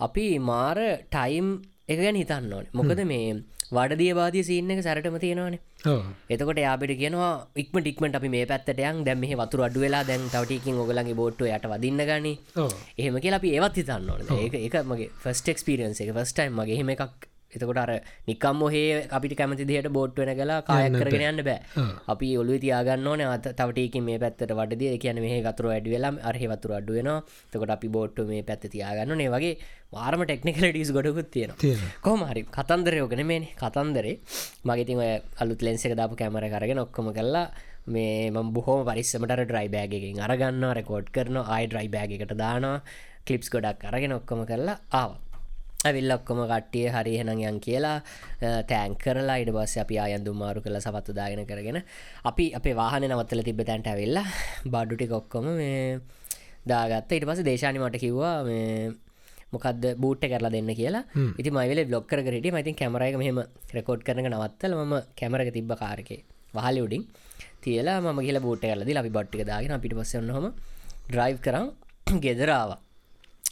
අපි මාර ටයිම් එක ගැන හිතන්න ඕන. මොකද මේ වඩදිය බාධය සින්න එක සැරටම තියෙනවානේ. එතකොට යාපිට කියනවා ඉක්ම ටික්මට අපි මේ පැත්තටයන් දැම් මේ වතුර අඩු වෙලා දැන් තවටිකින් ඔගලගේ බෝට්ට යට වදින්න ගනි. එහෙම කියලා අපි ඒවත් හිතන්න ඕන. ඒක එක මගේ ෆස්ට එක්ස්පිරියන්ස එක. ෆස්ටයිම් මගේ එහෙම එකක් එතකොට අර නිකම් මොහේ අපිට කැමති දිහට බෝට් වෙන කලා කායක් කරගෙන යන්න බෑ. අපි ඔලු තියාගන්න ඕන. අත තවටයකින් මේ පැත්තට වටද කියන මේ ගතුර වැඩ වෙලා අරහෙ වතුර අඩුවෙන තකොට අපි බෝට්ට මේ පැත්ත තියාගන්න නේ වගේ වාරම ටෙක්නිකල ඩිස් ගොඩකුත් තියෙන කොහමහරි කතන්දරයෝගෙන මේ කතන්දරේ. මගේතින් ඔය අලුත් ලෙන්ස එක දාපු කැමර කරගෙන ඔක්කොම කල්ලා මේ ම බොහෝම පරිස්සමට ඩ්‍රයි බෑගකින් අරගන්න රෙකෝඩ් කරන අයි ඩ්‍රයි බෑග එකට දානවා. කලිප්ස් ගොඩක් අරගෙන ඔක්කොම කරලා ආවා ඇවිල් ඔක්කොම කට්ටිය හරි හෙනං යන් කියලා තෑන් කරලා ඉඩ බස්ස අපි අයන් දුමාරු කළ සපත්තු දාගෙන කරගෙන අපි අපේ වාහන නවත්තල තිබ තැන්ට ඇවිල්ලා බඩ්ඩුටි කොක්කොම මේ දාගත්ත. ඉට පස දේශානි මට කිව්වා මේ මොකද බූට්ට කරලා දෙන්න කියලා. ඉති මයිල බ්ලොක් කරට මයිතින් කැමරයක මෙහම රෙකෝඩ් කරන නවත්තල ම කැමරක තිබ්බ කාරකේ වහලි උඩින් තියලා ම කියල බෝට් කරලදි අපි බොට්ටික දාගෙන අපිට පස්සන්න හොම ඩ්‍රයිව් කරම් ගෙදරාව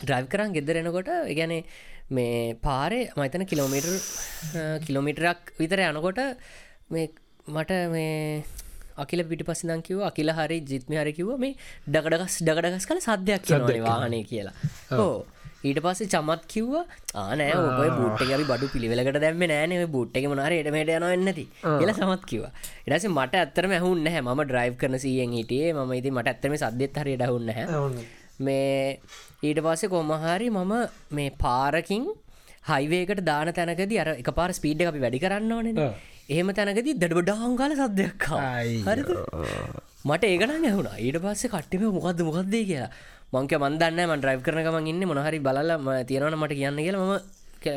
ඩ්‍රයිව් කරන් ගෙදරෙනකොට ගැනේ මේ පාරේ මතන කිලෝමීටර් කිලෝමිටරක් විතර යනකොට මට මේ අකිල පිටි පසිදං කිව අකිල හරි ජිත්ම හරි කිව මේ ඩකඩගස් ඩකඩගස් කල සද්‍යයක් කියනවනේ වාහනය කියලා. හෝ ඊට පස්සේ චමත් කිව්ව ආනෑ ඔබයි බුට්ටකරි බඩු පිළිවෙලකට දැම්ම නෑන බුට්ටක මනාර එටමට යන එන්නති එල සමත් කිව එඩස මට ඇත්තරම ඇහුන් හැ ම ඩ්‍රයිව් කරන සියෙන් හිටියේ. ම ඉති මට ඇත්තම සද්‍යත් හරි ඩහුන්න හැ මේ ඊට පස්සේ කොමහරි මම මේ පාරකින් හයිවේකට දාන තැනකද අර එක පාර ස්පීඩ් අපි වැඩි කරන්න ඕන එහෙම තැනකදී දඩබ ඩාංගල සද්‍යයක් හරි මට ඒකන ඇහුණ. ඊට පස්සේ කට්ටිම මොකක්ද මොකක්දේ කියලා. මංක මන්දන්න ම ්‍රයිව් කරනකම ඉන්න මොනහරි බලම තියෙනවන මට කියන්න කියලා ම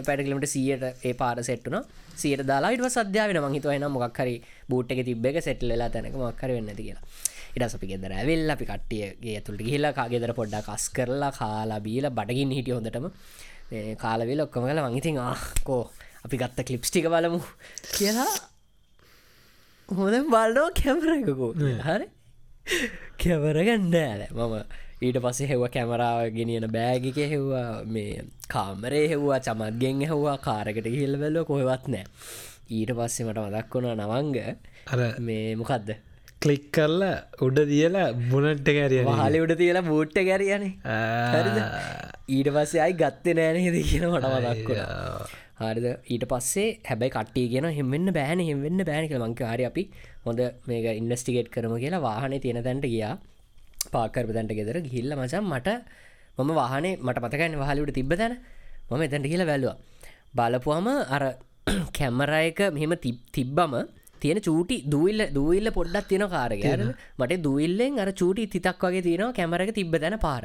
පැටකිලට සියට ඒ පාර සෙට්ටුන සියට දාලායිට සද්‍යාවෙන මහිතවයන මොක්හරි බූට් එක තිබ්බ එක සෙට්ලලා තැනක මක්කර වෙන්න කියලා ඉඩස් අපි ගෙදර ඇවෙල් අපි කට්ටියගේ ඇතුළට ගහිලා කාගෙදර පොඩ්ඩ කස් කරලා කාලා බීල බඩගින් හිටිය හොඳටම. කාලවෙල ඔක්කොම කල මංහිතින් ආකෝ අපි ගත්ත කලිප්ස්ටික බලමු. කියලා හොඳ බලනෝ කැමරකකෝ හරි. කැවරගන්න ඇල මම ඊට පස්සේ හෙව කැමරාව ගෙනියන බෑගික හෙව්වා මේ කාමරේ හෙව්වා චමත්ගෙන් හෙව්වා කාරකට හිල් වෙල්ල කොහෙවත් නෑ. ඊට පස්සේ මට මදක් වුණා නවංග. අර මේ මොකක්ද කලික් කරලා උඩ තියලා බුණට්ට කැරිය හලි උඩ තියලා බූට්ට කැරියන. ඊට පස්සේ අයි ගත්ත නෑනහෙද කියන මට මදක්කුණ හරිද? ඊට පස්සේ හැබැයි කට්ටිය කියෙන හෙමෙන්න්න බෑන හෙමෙන්න්න බෑන කළ මංකාරය අපි හොඳ මේක ඉන්වස්ටිගේට් කරම කියලා වාහනේ තියෙන තැන්ට ගියා. පාකරප තැන්ට ගෙදර ගිල්ල මචන් මට මම වාහනේ මට පතකන්න වහලිට තිබ තැන. මම එතැන්ට කියලා වැැලවා බලපුහම අර කැමරයක මෙහෙම තිබ්බම තියෙන චූටි දූල්ල දූල්ල පොඩ්ඩක් තියෙන කාරගයන මට දූල්ලෙන් අර චූටි තිතක් වගේ තියෙනවා කැමරක තිබ තැන පාර.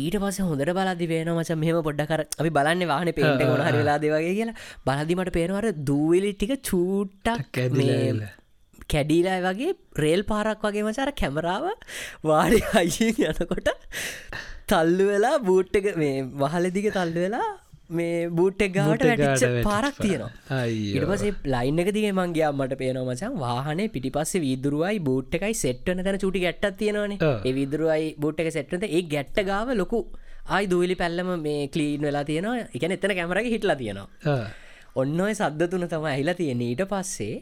ඊට පස හොඳට බලදි වෙන මච මෙම පොඩ්ඩකර අපි බලන්න වාහන පේට ගොන හරි වෙලාද වගේ කියලා. බලදිමට පේනවර දූවිලි ටික චූට්ටක් කැඩීලා වගේ රේල් පාරක් වගේ මචාර කැමරාව වාඩි අයියෙන් යනකොට තල්ලු වෙලා බූට්ට මේ වහලදික තල්ලු වෙලා මේ බූට්ටක් ගාට වැටිච්ච පාරක් තියෙනවා. ඉට පසේ ලයින් එක දිගේ මංගේ මට පේනවා මචන් වාහනේ පිටිපස්සේ වීදුරුවයි බූට් එකයි සෙට්ටන තැන චුටි ගැට්ටත් තියෙනවාන. විදුරුවයි බූට් එක සෙට්නත ඒ ගැට්ට ගාව ලොකු ආයි දූලි පැල්ලම මේ කලීන් වෙලා තියෙනවා. එකන එතන කැමරක හිටලා තියෙනවා. ඔන්න ඔය සද්ද තුන තම ඇහිලා තියෙන ඊට පස්සේ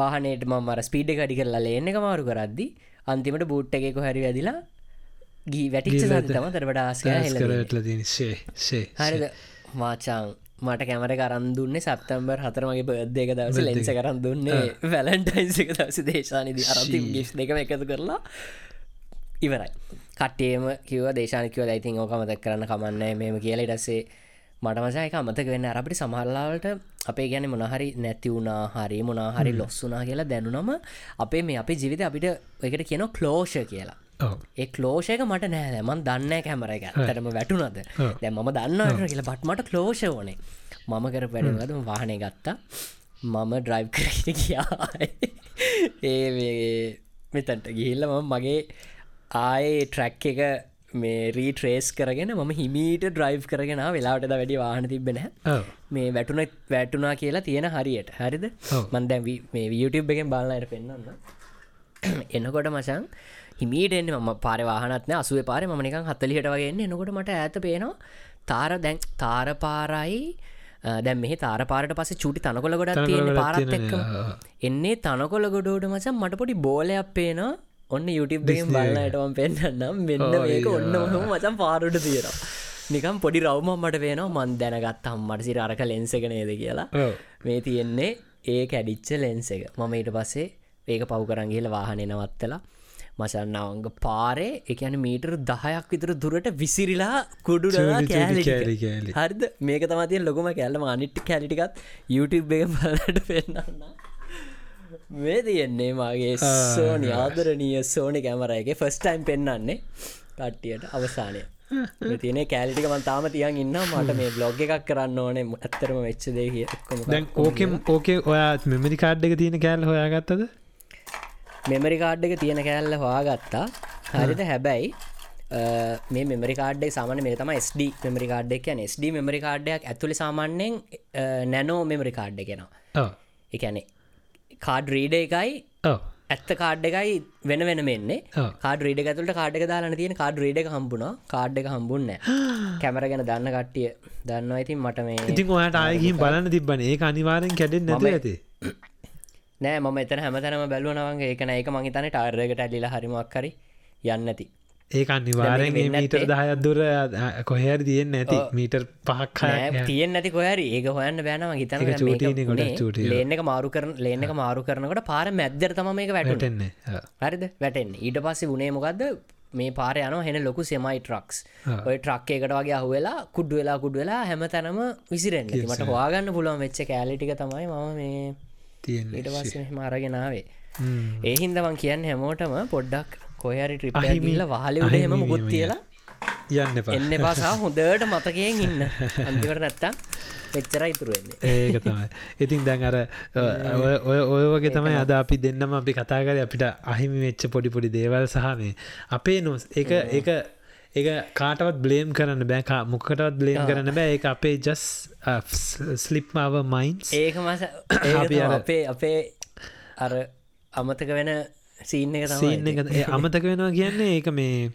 වාහනයට මර ස්පීඩ කඩි කරලා ලේන්න එක මාරු කරද්දි අන්තිමට බූට් එකෙක හැරි ඇදිලා ගී වැටිච්ච තම තරට ආස්කර සේ හරිද? මාචාං මට කැමර කරන්දුන්න සප්තම්බර් හතරමගේ බර්දයක දවස ලෙන්ස කරන් දුන්නේ වැලන්ටයින්සික දවස දේශානදි අරති ගිස් දෙකම එකතු කරලා ඉවරයි. කට්ටේම කිව දේශානකව දයිතින් ඕක මතක් කරන්න කමන්න මෙම කියලා. ඉටස්සේ මට මසයක අමතක වෙන්න. අරපට සමහල්ලාවට අපේ ගැන මොනහරි නැති වුණා හරි මොනාහරි ලොස්සුනා කියලා දැනුනම අපේ මේ අපේ ජීවිත අපිට එකට කියන කලෝෂ කියලා ඒ කලෝෂයක මට නෑ. මන් දන්න කැමර එක ඇතරම වැටුනද දැ ම දන්න කියලා බට්මට කලෝෂ ඕනේ. මම කර වැඩවද වාහනය ගත්තා. මම ඩ්‍රයිව් කරට කියා ඒ මෙතැන්ට ගිහිල්ල ම මගේ ආයේ ට්‍රැක් එක මේ රීට්‍රේස් කරගෙන ම හිමීට ඩ්‍රයිව් කරගෙන වෙලාට වැඩි වාහන තිබෙන. මේ වැටුන වැටුනා කියලා තියෙන හරියට. හරිද. මන්දැ මේ YouTube එකෙන් බලන්නයට පෙන්න්න එන්නකොට මචන් හිමීට එන්න ම පාර වාහනත්න අසුව පාර මනිකන් හත්තලිහට වගේන්න එනකොට මට ඇත පේනවා තාර දැන් තාර පාරයි දැන් මෙහි තාර පාරට පස චුටි තනකොල ගොඩක් තනකොළ තියෙන පාරත් තියෙන එක්ක. එන්නේ තනකොල ගොඩෝට මචන් මට පොඩි බෝලයක් පේනවා ඔන්න එක. බලන්නටම පෙන්න්නම් මෙන්න yeah. ඔන්න හම මචන් පාරුට තියෙනවා නිකම් පොඩි රවම මට වෙනවා මන් දැනගත් හම්මට සිර අරක ලෙන්සක නේද කියලා. මේ තියෙන්නේ ඒ කැඩිච්ච ලෙන්ස එක මම ඊට පස්සේ ඒක පව් කරංගේල වාහනය නවත්තලා මසන්නවංග පාරේ එකන මීටර් දහයක් විතර දුරට විසිරිලා කෑලි. හරිද? මේක තමතිය ලොකම කැල්ලම අනිට් කැලිටිකත් YouTube එක බලට පෙන්න්න මේ තියෙන්නේ මගේ සෝනි ආදරනීය සෝනි කැමරයගේ ෆස්ටයිම් පෙන්න්නන්නේ කට්ටියට අවසානය. තියන කෑලිටිකමන් තාම තියන් ඉන්න මට මේ බ්ලොග් එකක් කරන්න ඕනේ. ඇත්තරම වෙච්ච දේ කිය දැන් ඕකෙම් ඕකේ ඔයාත් මෙමරි කාඩ් එක තියෙන කෑල් හොයාගත්තද මෙමරි කාඩ් එක තියෙන කෑල්ල හවාගත්තා හරිත හැබැයි මේ මෙමරි කාඩ් සාමන මේ තම SD මෙමරි කාඩ් එක SD මෙමරි කාඩ්ඩයක් ඇතුළි සාමාන්‍යයෙන් නැනෝ මෙමරි කාඩ් එකෙනවා ඔව්. එකැනෙ කාඩ් රීඩ එකයි. ඇත්ත කාඩ් එකයි වෙන වෙන මෙන්නේ. කාඩ රීඩ ඇතුලට කාඩ් එක දාලන තියෙන කාඩ් රීඩ එක හම්බුණා. කාඩ් එක හම්බුන්න කැමර ගැන දන්න කට්ටිය දන්න ඉතින් මට මේ ඉතින් ඔයාට ආයගින් බලන්න තිබන ඒ අනිවාරෙන් කැඩෙන් නැත ඇති නෑ මම එතන හැමතැනම බැලුවනවගේ ඒක මහිතන ටාර්රකට ඇලිල හරිමක්කරි යන්නති ඒ අනිවාරෙන් මීටර් ඇත්තේ. දහයක්දුර කොහැර තියෙන් ඇති. මීටර් පහක් තියෙන් නැති කොහරි ඒක හොයන්න බෑනම හිතන ඒක චූටි. ලේන එක මාරු කරන ලේන එක මාරු කරනකට පාර මැද්දර තම මේක වැට වැටෙන්නේ. ඔව්. හරිද? වැටෙන් ඊට පස්සේ වනේ මොකක්ද මේ පාර යන හෙන ලොකු සෙමයි ට්‍රක්ස්. ඔය ට්‍රක් එකට වගේ අහුවෙලා කුඩ්ඩු වෙලා කුඩ් වෙලා හැම තැනම විසිරෙන් මට හවාගන්න පුළුවන් වෙච්ච කෑලිටික තමයි මම මේ ඊට පස්සේ මාරගෙනාවේ හ්ම්. ඒහින්දවන් කියන්න හැමෝටම පොඩ්ඩක් කොහරි ට්‍රිප අහිමි- ගිල්ල වහල හෙම මුකුත් කියලා යන්න එන්න පසා හොඳට මතකයෙන් ඉන්න. අන්තිකට නැත්තම් පෙච්චර ඉතුරුවෙන්නේ ඒක තමයි. ඉතින් දැන් අර ඔය ඔය වගේ තමයි අද අපි දෙන්නම අපි කතා කර අපිට අහිමි වෙච්ච පොඩි පොඩි දේවල් සහ මේ අපේ නොස් එක එක එක කාටවත් බ්ලේම් කරන්න බෑ. මොකටවත් බ්ලේම් කරන්න බෑ. ඒ අපේ ජස් ස්ලිප්මාව මයින්ස් ඒක මස අපි අපේ අර අමතක වෙන සීන්න එක සීන් තමයි එක. ඒ අමතක වෙනවා කියන්නේ ඒක මේ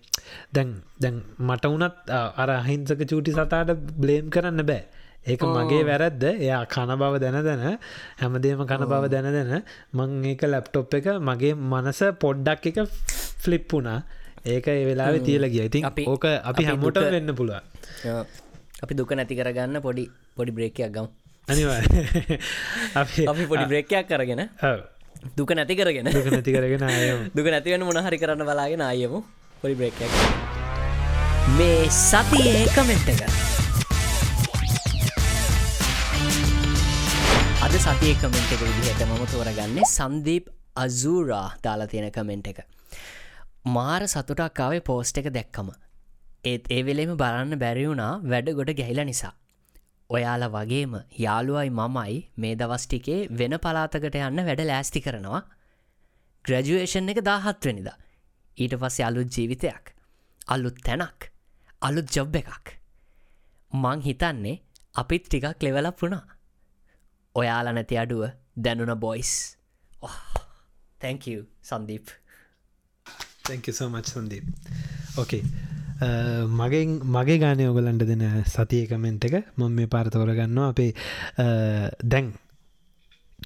දැන් දැන් මට වනත් අර අහිංසක චූටි සතාට බ්ලේම් කරන්න බෑ. ඒක මගේ වැරැද්ද. එයා කන බව දැන දැන හැමදේම කන බව දැන දැන මං ඒක ලැප්ටොප් එක මගේ මනස පොඩ්ඩක් එක ෆ්ලිප් වුණා ඒක ඒ වෙලා තියල ගිය. ඉතින් අපි- ඕක අපි හැමෝට වෙන්න පුළුවන්. අපි දුක නැති කරගන්න පොඩි පොඩි බ්‍රේකයක් ගම්. අනිවා අපි පොඩි බ්‍රේකයක් කරගෙන. දුක නැති කරගෙන දුක නැති කරගෙන දුක නැතිවෙන මොනහරි කරන්න බලාගෙන අයමු පොඩි බ්‍රේකයක් මේ සතියේ කමෙන්ට් එක. අද සතිය කමෙන්ට් එක විදිහට මම තෝරගන්නේ සන්දීප් අසූරා දාලා තියෙන කමෙන්ට් එක මාර සතුටක්කාවේ පෝස්ට් එක දැක්කම. ඒත් ඒ වෙලෙම බලන්න බැරිවුණා වැඩ ගොඩ ගැහිල නිසා. ඔයාලා වගේම යාළුවයි මමයි මේ දවස්ටිකේ වෙන පලාතකට යන්න වැඩ ලෑස්ති කරනවා. ග්‍රජුවේෂන් එක දාහත්වනිද ඊට පස්සේ අලුත් ජීවිතයක් අලුත් තැනක් අලුත් ජොබ් එකක්. මං හිතන්නේ අපිත් ටිකක් ලෙවලක් වුණා. ඔයාල නැති අඩුව දැනුන boys thank Sandeep thank so much Sandeep okay මගෙන් මගේ ගානය ඔගලන්ට දෙන සතිය කමෙන්ට් එක මම මේ පාරතෝරගන්නවා අපේ අ, uh, දැන්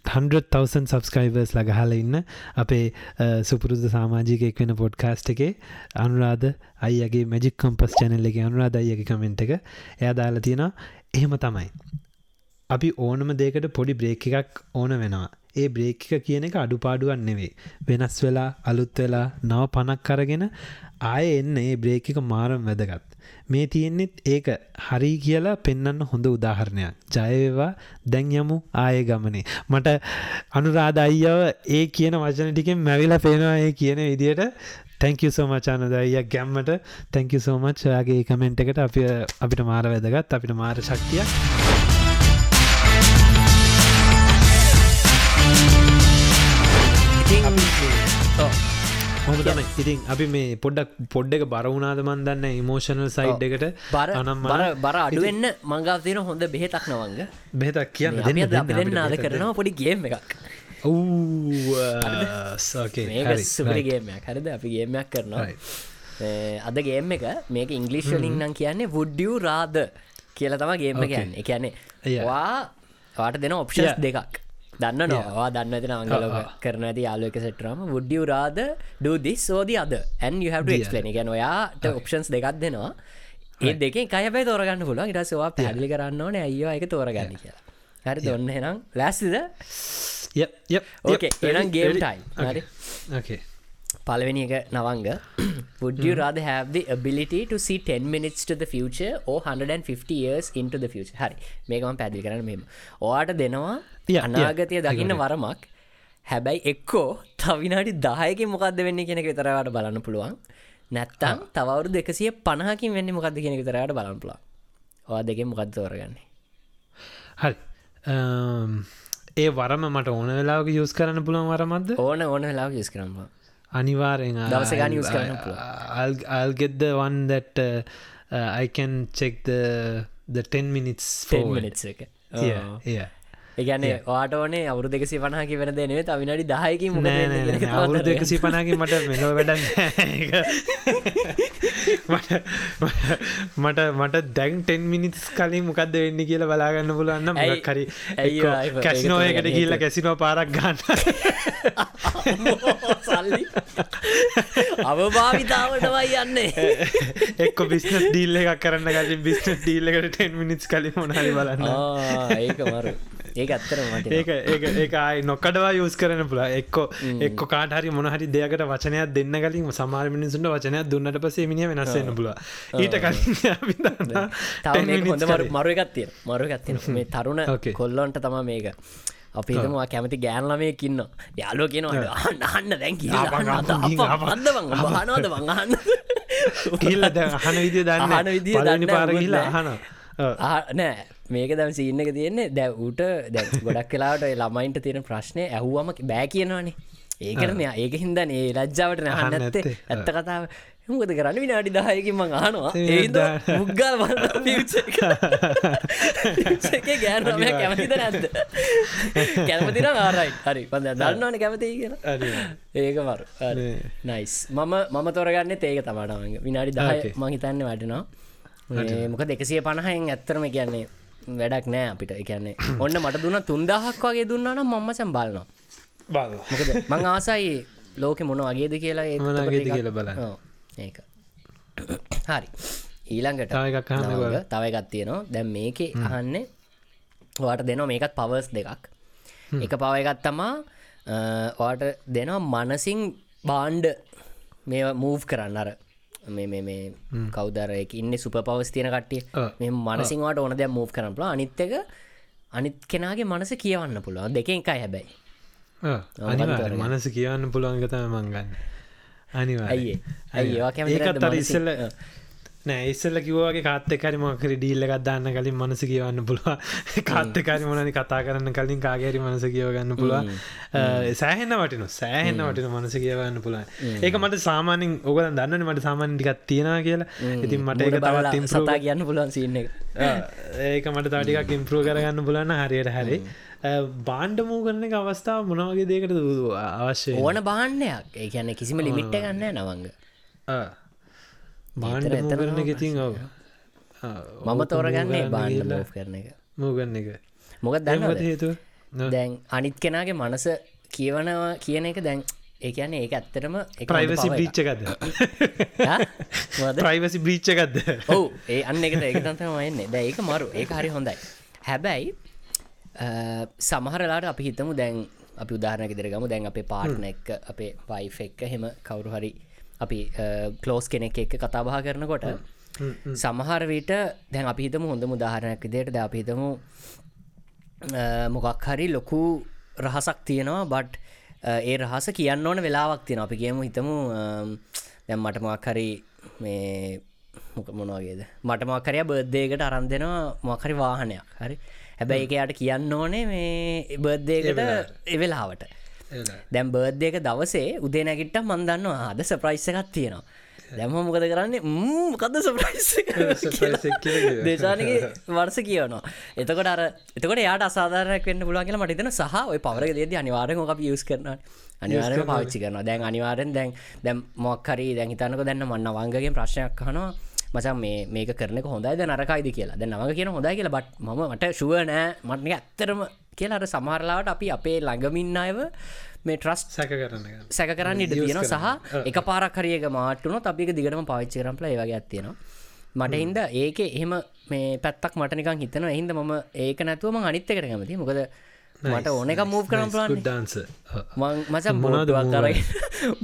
100,000 සබස්ක්‍රයිබර්ස් ලගහල ඉන්න අපේ uh, අ, සුපුරුදු සාමාජිකෙක් වෙන පොඩ්කාස්ට් එකේ අනුරාධ අයිගේ මැජික් කොම්පස් චැනල් එක අනුරාධ අයගේ කමෙන්ට් එක. එයා දාලා තියෙනවා එහෙම තමයි. අපි ඕනම දෙකට පොඩි බ්‍රේක් එකක් ඕන වෙනවා. ඒ බ්‍රේක් එක කියන එක අඩුපාඩුවන් නෙවේ වෙනස් වෙලා අලුත් වෙලා නව පනක් කරගෙන ආය එන්න ඒ බ්‍රේක් එක මාරම් වැදගත්. මේ තියෙන්නෙත් ඒක හරි කියලා පෙන්න්න හොඳ උදාහරණයක්. ජයවේවා දැන් යමු ආය ගමනේ. මට අනුරාධ අයියව ඒ කියන වචන ටිකෙන් මැවිලා පේනවා ඒ කියන විදියට. තැංක සෝමචානදයිය ගැම්මට. තැංක සෝමච් ඔයාගේ කමෙන්ට් එකට අපි අපිට මාර වැදගත් අපිට මාර ශක්තියක්. හොම තම ඉතින් අපි මේ පොඩ්ඩක් පොඩ්ඩ එක බරවුනාද මන්දන්න ඉමෝෂනල් සයිඩ් එකට. බර අනම් බර බර අඩුවෙන්න මංගාව තියෙන හොඳ බෙහෙතක් නවංග. බෙහෙතක් කියන්න දෙන්න අද කරනවා පොඩි ගේම් එකක්. සුපරිගේමයක් හරිද? අපි ගේමයක් කරනවා. අද ගේම් එක මේක ඉංගලිශ්වලින් නම් කියන්නේ වුඩ්ඩියූ රාද කියල තම ගේම කියන්න එකන්නේ. වා වාට දෙන ඔප්ෂස්. දෙකක් දන්න නොවා දන්න ඇතින අංගලෝක කරන ඇති යාලෝක සෙටරම වුඩ්ඩියූ රාද ඩදි සෝද අද ඇන් යහක්ලන ගැන ඔයාට ඔප්ෂන්ස් දෙකක් දෙනවා. ඒ දෙක කයබයි තෝරගන්න පුලන් ඉට සවා පැදිලි කරන්න ඕන. අයෝ එක තෝරගන්න කියලා. හරි දොන්න හෙනම් ලැස්තිද ඕකේ එනම් ගේම් ටයි හරි. ඕකේ පලවෙනි එක Navanga. Would you rather have the ability to see 10 minutes to the future or 150 years into the future? හරි. මේකම පැදිලි කරන්න මෙම ඕට දෙනවා. අනාගතය දකින්න වරමක්. හැබැයි එක්කෝ තවිනාටි දායක මොකක්ද වෙන්න කෙනෙක විතරවට බලන්න පුළුවන්. නැත්තම් තවරු දෙකසිය පණහකින් වෙන්න මොකක්ද කෙනෙ විතරට බලන්න පුළුවන්. ඕ දෙක මොකක්ද තෝරගන්නේ? හරි. අම්, ඒ වරම මට ඕන වෙලාක යස් කරන්න පුළුවන් වරමත්ද ඕන ඕන වෙලා යස් කරම්ම අනිවාරෙන් දවස ගාන use කරන්න පුළුවන්. අල්ගෙද වන් that uh, uh, I can check the the 10 minutes 10 forward. මිනිස් එක yeah, yeah. ඒගැන වාට ඕනේ අවුරු දෙකසි පනහා කිවන දෙනේ තවිනඩි නෑ නෑ. අවුරුදු එකසි පනාගේ මට මෙලෝ වැඩ මට මට දැන් ටෙන් මිනිස් කලින් මොකක්ද වෙන්න කියලා බලාගන්න ආයි ඒක කැසිනෝයකට කියල්ල කැසිනෝ පාරක් ගන්න. සල්ලි. අවභාවිතාවටවයි යන්නේ. එක්ක බිස්නස් ඩීල් එකක් කරන්න කලින් බිස්නස් ඩීල් එකට ටෙන් මිනිස් කලින් මොනහරි බලන්න. ඒක මරු ඒක ඇත්තර මට ඒක ඒක ඒක අයි නොකඩවා යස් කරන පුලා එක්කො එක්ක කාටහරි මොනහරි දෙයකට වචනයක් දෙන්න කලින් සමාර මිනිසුන්ට වචනයක් දුන්නට පසේ මිනිිය වෙනස්සන්න පුල ඊට කලින් අපි දන්නා තව 10 මේක minutes හොඳ මරු කලින්. මරු එකත්තිය මරු එකත්තින මේ තරුණ. කොල්ලොන්ට තම මේක. අපි හිතමවා කැමති ගෑන්ලමය කින්න යාලෝ කියනවා අන්න දැන්. අදවන් බහනවද වඟහන්න ගිහිල්ල දැන් අහන විදිය දන්න විදිය පළවෙනි දන්නේ පාර මොකුත් ගිහිල්ලා නෑ. මේක දැම සින්න එක තියෙන්නේ. දැ ඌට දැ ගොඩක් කලාට ළමයින්ට තියෙන ප්‍රශ්නය ඇහුවම බෑ කියනවානේ. ඒකට මෙයා ඒක හින්දන ඒ ලජ්ජාවට නහන්න ඇත්තේ. ඇත්ත කතාව. හමකද කරන්න? විනාඩි දායකින් මං ඒ ඒද මුග්ගල් එක. ගෑනම කැමතිද නැද්ද? කැමතින ආරයි හරි. පඳ දන්නවන කැමති කියලා. අනිවා. ඒක මරු. නයිස් මම මම තොරගන්න ඒක තමටම විනාඩි Okay. මහිතන්න වටනවා මොක දෙකසිය පණහයෙන් ඇත්තරම කියන්නේ වැඩක් නෑ අපිට. එකන්නේ ඔන්න මට දුන්න තුන්දාහක් වගේ දුන්නානම් මම්ම සැම් බලනවා. බල මොකද මං ආසයි ලෝක මොන වගේද කියලා ටිකක්- කියලා. ඔව්, ඒක. හරි. ඊළඟට තව එකක් තියෙනවා. දැම් මේක අහන්නේ වාට දෙනවා මේකත් පවර්ස් දෙකක්. එක පව එකත් තමා වාට දෙනවා මනසින් බාන්්ඩ මේ මූව් කරන්න අර මේ මේ මේ කවදර එක ඉන්න සුප පවස් තියෙන කට්ටිය. මේ මනසිංවාට ඕන දැ මූව් කරන පුල අනිත් කෙනගේ මනස කියවන්න පුළුවන්. දෙක එකයි හැබැයි. මනස කියවන්න පුළුවන්ගතම මංගන්න අනිවා ඇයි ඒවා මනසින්? ඉස්සල්ල. නෑ ඉස්සල්ල කිව්වාගේ කාත්තකරි මොකරි ඩීල්ල එකක් දාන්න කලින් මනස කියවන්න පුළුව කාත්තකාරි මොනනි කතා කරන්න කලින් කාගේරි මනස කියවගන්න පුළුව සෑහෙන්න වටිනු සෑහෙන්න වටින මනස කියවන්න පුළුවන්. ඒක මට සාමානින් ඕක දන්න මට සාමාන් ටිකත් තියෙනවා කියලා. ඉතින් මට ඒක මුණ බලලා තවත් ඉම්ප්‍රූව් සතා කියන්න පුළුවන් සින්න එක. ඒක මට තටිකක් ඉම්පරෝ කරගන්න පුලන්න හරියට හැරි. බාණ්ඩ මූ කරන එක අවස්ථාව මොනවගේ දේකට අවශ්‍ය ඕන බාණ්ඩයක් ඒ කියන්න කිසිම ලිමිට්ට ගන්න නවංග එතන කරන ගෙතින් ඔව මම තෝරගන්නේ බාණ්ඩ මෝ් කරන එක. මූගන්න එක. දැමත දන්න හේතු දැන් අනිත් කෙනගේ මනස කියවනවා කියන එක දැන් ඒ කියන්නේ ඒක ඇත්තටම එක ප්‍රයිවසි බ්‍රීච්ච එකක්ද? ප්‍රයිවසි බ්‍රීච්ච එකක්ද? ඔවු ඒ අන්න එකට ඒක තන්තම වයන්නේ දැ ඒක මරු. ඒක හරි හොඳයි. හැබැයි සමහරලාට අපි හිතමු දැන් අපි උදාහරණක දෙරගමු දැන් අපේ පාට්න එක්ක අපේ වයිෆ එක්ක හෙම කවුරු හරි අපි කලෝස් කෙනෙක් එක්ක කතාබහ කරනකොට සමහර විට දැන් අපි හිතම හොඳ මුදාහරණයක් විදියට ද අපි හිතමු අ, මොකක් හරි ලොකු රහසක් තියෙනවා බට් ඒ රහස කියන්න ඕන වෙලාවක් තියෙන අපි කියමු හිතමු දැම් මට මොක් හරි මේ මොක මොනවාගේද මට මක්කරය බර්ධයකට අරන් දෙෙනවා මොකරි වාහනයක්. හරි. හැබැයි එක යට කියන්න ඕනේ මේ බර්ධයකට එවෙලාවට දැම් බර්ධයක දවසේ උදේ නැගිට්ට මන්දන්න ආද සප්‍රයිස් එකක් තියෙනවා. දැම මොකද කරන්නේ? මොකද සප්‍රයිස් දේශානක වර්ස කියවනවා. එතකොට අර එතකොට යාට අසාධාරයක් වන්න කියලා මටිතන සහ ඔය පවර දේද අනිවාරෙන් ක යස් කරන අනිවාරය පාච්චි කරන දැන් අනිවාරෙන් දැන් දැම් මොක්කරි දැන් හිතනක දැන්න මන්න වංගගේ ප්‍රශ්නයක් හනවා මචන් මේ මේක කරන හොඳයි නරකයිද? කියලා. දැ නම කියන හොඳයි කියලා බට මට ශුව නෑ. මටන ඇත්තරම කියලා අර සමහරලාට අපි අපේ ළඟමින් අයව මේ ට්‍රස් සැක කරන්න සැක කරන්න ඉට තියෙන සහ එක පාරක් හරියක මාටුන අපික දිගටම පවිච්චරම්පල ඒවගේ ඇත්තියෙනවා මට හින්ද ඒක එහෙම මේ පැත්තක් මටනිකන් හිතන හින්ද මම ඒක නැතුවම අනිත්ත කරගමති මොකද මට ඕන එක මූ් කරම් ප්ලාන් ඩාන්ස මච මොනදවක් කරයි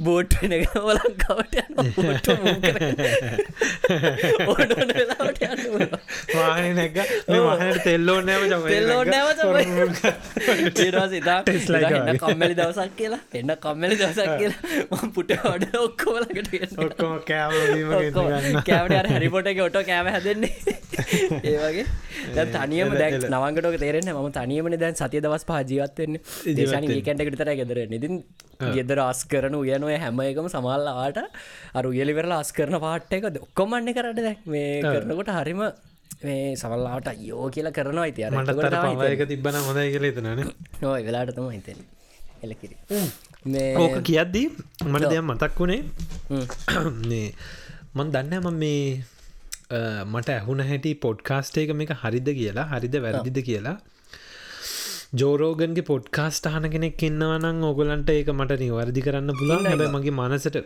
බෝට් වෙන ලංකාවට වාහන නැක වාහනට තෙල්ලෝ නෑම තෙල්ලෝ එන්න කම්මලි දවසක් කියලා. එන්න කම්මලි දවසක් කියලා. පුට වඩ ඔක්කෝලකට ඔක්කෝ කෑම කෑවට හැරිපොට එක ඔටෝ කෑම හැදෙන්නේ. ඒවගේ තනියම දැක් නවන්ගටක තේරෙන ම තනියමන දැන් සතිය දවස් පාජීවත්වවෙන්න දේශන ඒකැන්ට තර ගෙදර නිතින් ගෙදර අස් කරන උයනොය හැම එකම සමල්ලාට අරු එලිවෙරල අස් කරන පාට්ට එක ඔක්කොමන්නේ කරට දැක් මේ කරනකොට හරිම මේ සමල්ලාට යෝ කියලා කරනවා අයිති පක තිබන හොඳයි කියල තනන නොයි වෙලාටතම හිතෙන එලකිරි ඕක කියද්දී මට දෙයක් මතක් වුණේ. මන් දන්න ම මේ මට ඇහුන හැටි පොඩ්කාස්ට එක මේක හරිද කියලා හරිද වැරදිද කියලා ජෝරෝගන්ගේ පොඩ්කාස්ට අහන කෙනෙක් එන්නවනම් ඔගොලන්ට ඒක මට නිවර්දි කරන්න පුළන් හැබ මගේ මනසට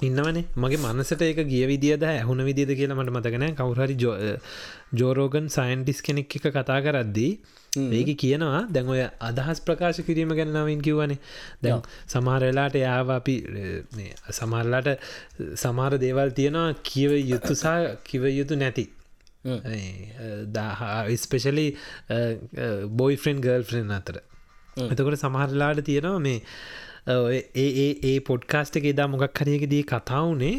ඉන්නවනේ. මගේ මනසට ඒක ගිය විදිද ඇහුන විදිද කියලා මට මතකන කවුහරි ජෝරෝගන් සයින්ටිස් කෙනෙක් එක කතා කරද්දී ඒක කියනවා දැන් ඔය අදහස් ප්‍රකාශ කිරීම ගැන්නවින් කිව්වනේ. දැන් සමහරලාට යාව අපි සමහරලාට සමහර දේවල් තියෙනවා. කියව යුතුසා කිව යුතු නැති ස්පෙශලි බොයිෆරෙන් ගර්ල්ෆරෙන් අතර එතකොට සමහරලාට තියෙනවා මේ ඒ ඒ පොඩ්කාස්ට එක එදා මොකක් හරියකදී කතාවනේ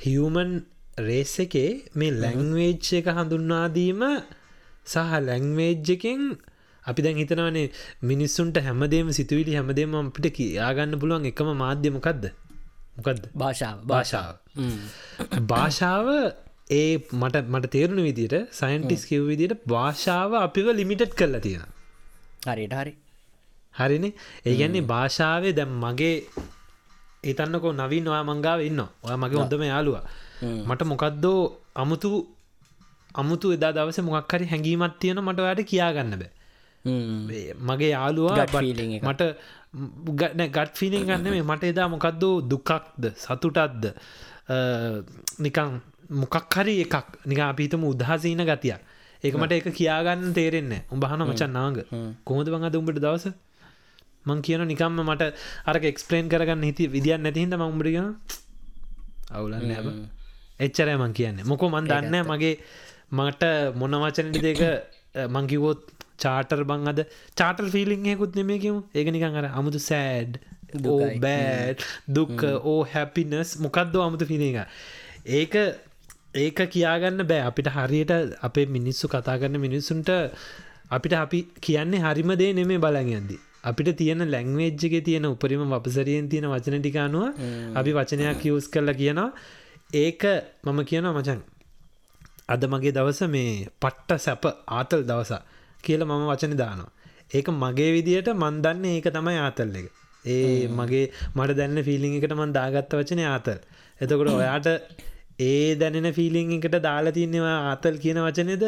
හියමන් රේස් එකේ මේ ලැංවේජ් එක හඳුන්වාදීම සහ ලැංවේජ් එකෙන් අපි දැන් හිතනවනේ මිනිස්සුන්ට හැමදේම සිතුවිලි හැමදේම අපිට කියාගන්න පුළුවන් එකම මාධ්‍ය මොකක්ද මොකක්ද භාෂාව භාෂාව භාෂාව ඒ මට මට තේරුණ විදිට සයින්ටිස් කිව් විදිට භාෂාව අපිව ලිමිටඩ් කරලා තියෙන හරිට හරි. හරිනේ? ඒගැන්නේ භාෂාවේ දැම් මගේ ඒතන්නකෝ නවීන් ඔයා මංගාව ඉන්න ඔය මගේ හොඳම යාලුවා මට මොකක්දෝ අමුතු අමුතු එදා දවස මොක්හරි හැඟීමත් තියෙන මට ඔයාට කියාගන්න බෑ. මගේ යාලුවා මට ගත් ෆිලිං ගන්න මේ මට එදා මොකක්දෝ දුකක්ද සතුටත්ද නිකං මොකක් හරි එකක් නික අපිතම උදහසීන ගතිය ඒක මට එක කියාගන්න තේරෙන්න උඹහන මචන් නාග. කොහොද වඟ උඹට දවස? මං කියන නිකම්ම මට අරක එක්ස්පලේන් කරගන්න හිති විදිියන් නැතිහිද මංඹරිගෙන අවුලන්න ඇබ එච්චරය මං කියන්නේ. මොකෝ මන් දන්න මගේ මට මොන වචනටි දෙක මංකිවෝත් චාටර් බං අද චාටර් ෆිලිං හෙකුත් නෙමේ කිවු ඒක නිකං අර අමුතු සෑඩ් බෑඩ් දුක්ක ඕ හැපිනස් මොකක්දෝ අමුතු ෆිලික ඒක ඒක කියාගන්න බෑ. අපිට හරියට අපේ මිනිස්සු කතා කරන්න මිනිස්සුන්ට අපිට අපි කියන්නේ හරිම දේ නෙමේ බලන් යද්දි. අපිට තියෙන ලැංවේජ්ජගේ තියෙන උපරිම වපසරියෙන් තියෙන වචන ටිකානුව අපි වචනයක් යස් කරලා කියනවා. ඒක මම කියනවා මචන් අද මගේ දවස මේ පට්ට සැප ආතල් දවසා කියල මම වචන දානවා. ඒක මගේ විදියට මන්දන්න ඒක තමයි ආතල් එක. ඒ මගේ මට දැන්න ෆිලිං එකට මන් දාගත්ත වචනය ආතල්. එතකොට ඔයාට ඒ දැනෙන ෆිලිං එකට දාලා තින්නවා ආතල් කියන වචනයද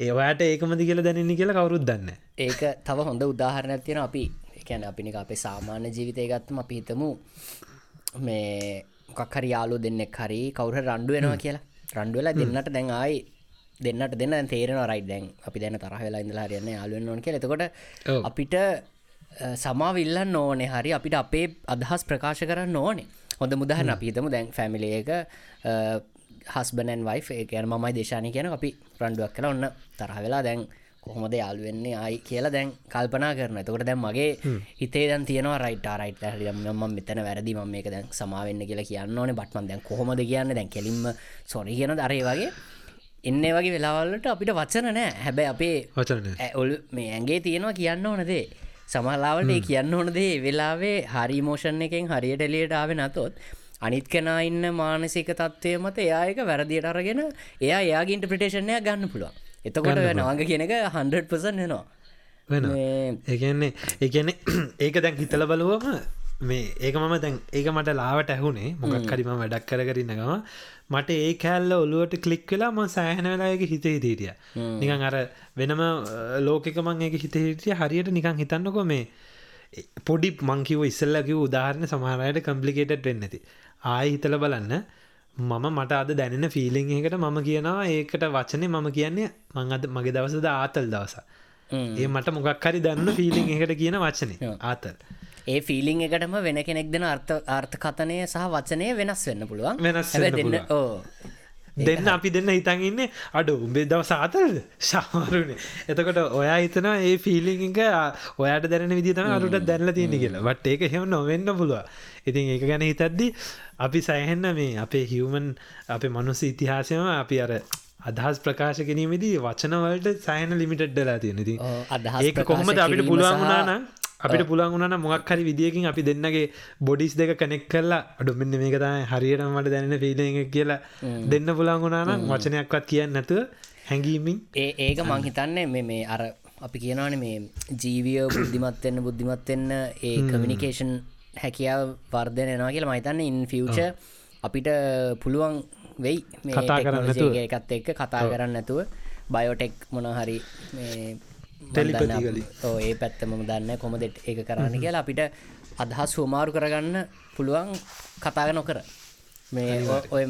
ඒවාට ඒකමදි කියලා දැනන්නේ කියලා කවරුත් දන්න ඒක තව හොඳ උදාහරණයක් තියෙන අපි එකැන අපිනික අපේ සාමාන්‍ය ජීවිතය ගත්තම අපි හිතමු මේ මොකක්හරි යාලු දෙන්නෙක් හරි කවුර රණ්ඩු වෙනවා කියලා. රණ්ඩුවෙලා දෙන්නට දැන් ආයි දෙන්නට දෙන්න තේරෙන රයි දැන් අපි දැන තරහ වෙලා ඉඳලා හරියන්න යාලුවෙන් ඕන කියලා. එතකොට අපිට සමාවිල්ලන්න ඕනේ හරි අපිට අපේ අදහස් ප්‍රකාශ කරන්න ඕනේ හොඳ මුදහන. අපිතම දැන් ෆැමිලියක හස්බනන් වයි කියන මයි දේශානය කියන අපි රණ්ඩුවක් කළ. ඔන්න තරහ වෙලා දැන් කොහොමද යාලුවෙන්නේ අයි කියලා දැන් කල්පනා කරන තකොට දැන් මගේ හිතේ දැන් තියෙනවා රයිට රයිට ම මෙතන වැරදි. ම මේක දැන් සමාවෙන්න කියලා කියන්න ඕනේ. බට්මන් දැන් කොහොමද කියන්න? දැන් කෙලින්ම සොරි කියන දරේ වගේ. එන්න වගේ වෙලාවල්ලට අපිට වචන නෑ හැබැ අපේ වචන ඔල් මේ ඇගේ තියෙනවා කියන්න ඕනදේ සමහලාවට කියන්න ඕන දේ වෙලාවේ හරි මෝෂණ එකෙන් හරියට එලියට ආව නතොත් අනිත් කෙනා ඉන්න මානසික තත්වය මත එයායක වැරදියට අරගෙන එයා එයාගේ ඉන්ටපිටේෂණයක් ගන්න පුළුවන්. එතකොට නවාග කියන එක හන්ඩපසන් වෙනවා. වෙන ඒගන්නේ ඒගැන ඒක දැන් හිතල බලුවම මේ ඒක මම දැන් ඒක මට ලාවට ඇහුනේ. මොකක් කරිම වැඩක් කර කරන්න ගම මට ඒ කෑල්ල ඔලුවට කලික් වෙලා ම සෑහන වෙලායක හිතේ හිටිය. නිකන් අර වෙනම ලෝකෙකමන් ඒක හිත හිටිය. හරියට නිකන් හිතන්නකො මේ පොඩි මංකිව ඉස්සල්ලකිව උදාහරණ සමහරයට කම්පලිකේටඩ් වෙන්නති ආය හිතල බලන්න. මම මට අද දැනෙන ෆිලිං එකට මම කියනවා ඒකට වචනය මම කියන්නේ මං අද මගේ දවසද ආතල් දවස. ඒ මට මොකක් හරි දන්න ෆිලිං එකට කියන වචනය ආතල් ඒ ෆිලිං එකටම වෙන කෙනෙක් දෙන අර්ථ අර්ථකතනය සහ වචනය වෙනස් වෙන්න පුළුවන්. වෙනස් දෙන්න ඕ. දෙන්න අපි දෙන්න හිතන් ඉන්න අඩු උඹේ දව සාතල්ද ශාමරුණේ එතකොට ඔයා හිතනවා ඒ ෆිලිං එක ඔයාට දැන විදිතම අරුට දැල්ල තියෙන කියලා. වට ඒක හෙම නොවෙන්න පුළුව ඉතින් ඒක ගැන හිතද්දි අපි සයහෙන්න මේ අපේ හිවමන් අපේ මනුස්ස ඉතිහාසයම අපි අර අදහස් ප්‍රකාශ කිරීමේදී වචනවලට සයන ලිමිටඩ්ඩලා තියෙන ති ඔව්, අදහස් ඒක ප්‍රකාශ කොහොමද අපිට පුළුවන් වුණානම් අපිට පුළන් වුණන මොක් හරි විදිියකින් අපි දෙන්නගේ බොඩිස් දෙක කනෙක් කරලා අඩු මෙන්න මේක තමයි හරියට මට දැනෙන පීලක කියලා දෙන්න පුළන් වුණනම් වචනයක්වත් කියන්න නැතුව හැඟීමින්. ඒ ඒක මං හිතන්නේ මේ මේ අර අපි කියනවාන මේ ජීවිය බුද්ධිමත්වෙන්න බුද්ධිමත්වෙන්න ඒ කමිනිකේෂන් හැකියාව වර්ධන එනවා කියලා මහිතන්න ඉන් ෆියච අපිට පුළුවන් වෙයි කතා කරන්න එකත් එක්ක කතා කරන්න නැතුව බයෝටෙක් මොනහරි ඔව්, ඒ පැත්ත මම දන්න කොමද ඒක කරන්න කියලා. අපිට අදහස් හෝමාරු කරගන්න පුළුවන් කතාග නොකර. මේ ඔය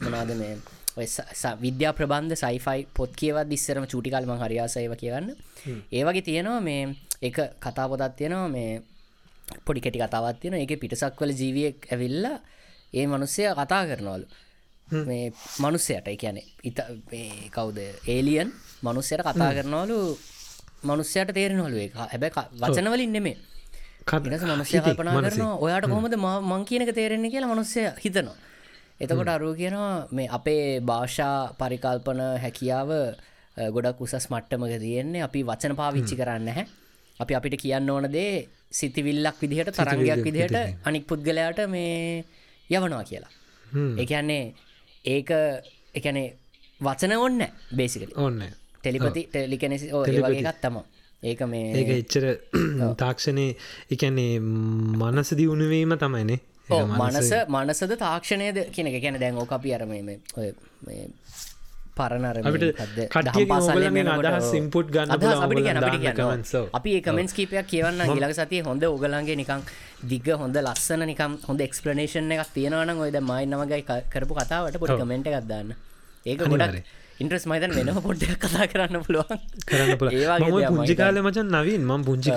මොනාද මේ විද්‍යා ප්‍රබන්ධ සයිෆයි පොත් කියවත් ඉස්සරම චුටිකල්ම හරියාසයව කියවන්න. ඒවගේ තියෙනවා මේ එක කතා පොතත් තියෙනවා මේ පොඩි කෙටි කතාවත් තියෙන එක පිටසක්වල ජීවියෙක් ඇවිල්ලා ඒ මනුස්සය කතා කරනවලු මේ මනුස්සයට කියන ඉත කවුද? ඒලියන් මනුස්සයට කතා කරනවලු මනුස්සයට තේරෙනවලු එක හැබැ වචනවලින් නෙමේ ඉනස මනුස්සය කල්පනා කරනවා ඔයාට කොහොමද ම- කියනක තේරෙන්නේ කියලා මනුස්සය හිතනවා. එතකොට අරුව කියනවා මේ අපේ භාෂා පරිකල්පන හැකියාව ගොඩක් උසස් මට්ටමක තියෙන්නේ. අපි වචන පාවිච්චි කරන්න හැ අපි අපිට කියන්න ඕන දේ සිතිවිල්ලක් විදිහට තරංගයක් විදිහට අනික් පුද්ගලයාට මේ යවනවා කියලා. එකන්නේ ඒක එකනේ වචන ඔන්න බේසිකට ඔන්න ටෙලිපති ටෙලිකෙනෙසි එකත් තම ඒක මේ ඒක එච්චර තාක්ෂණය එකන්නේ මනස දියුණුවීම තමයිනේ මනස- මනස මනසද තාක්ෂණයද කියන එක. ගැන දැන් ඕක අපි අර මේ- මේ ඔය පරණර අපිට input ගන්න. අපි කමෙන්ස් කීපයක් කියවන්න ගිලක සතිය හොඳ ඔගලන්ගේ නිකං දිග හොඳ ලස්සන නිකම් හොඳ එක්ස්පලනේෂන් එකක් තියෙනවන ඔයද මයි නමගයි ක- කරපු කතාවට පොඩි කමෙන්ට් එකක් දාන්න. ඒක ගොඩක්. ඉන්ට්‍රස් මයිතන් වෙනම පොඩ්ඩක් කතා කරන්න පුළුවන්. කරන්න පුළ ඒ වගේ මම දෙයක් පුංචි මම කාල මචන් නවින්. ම පුංචි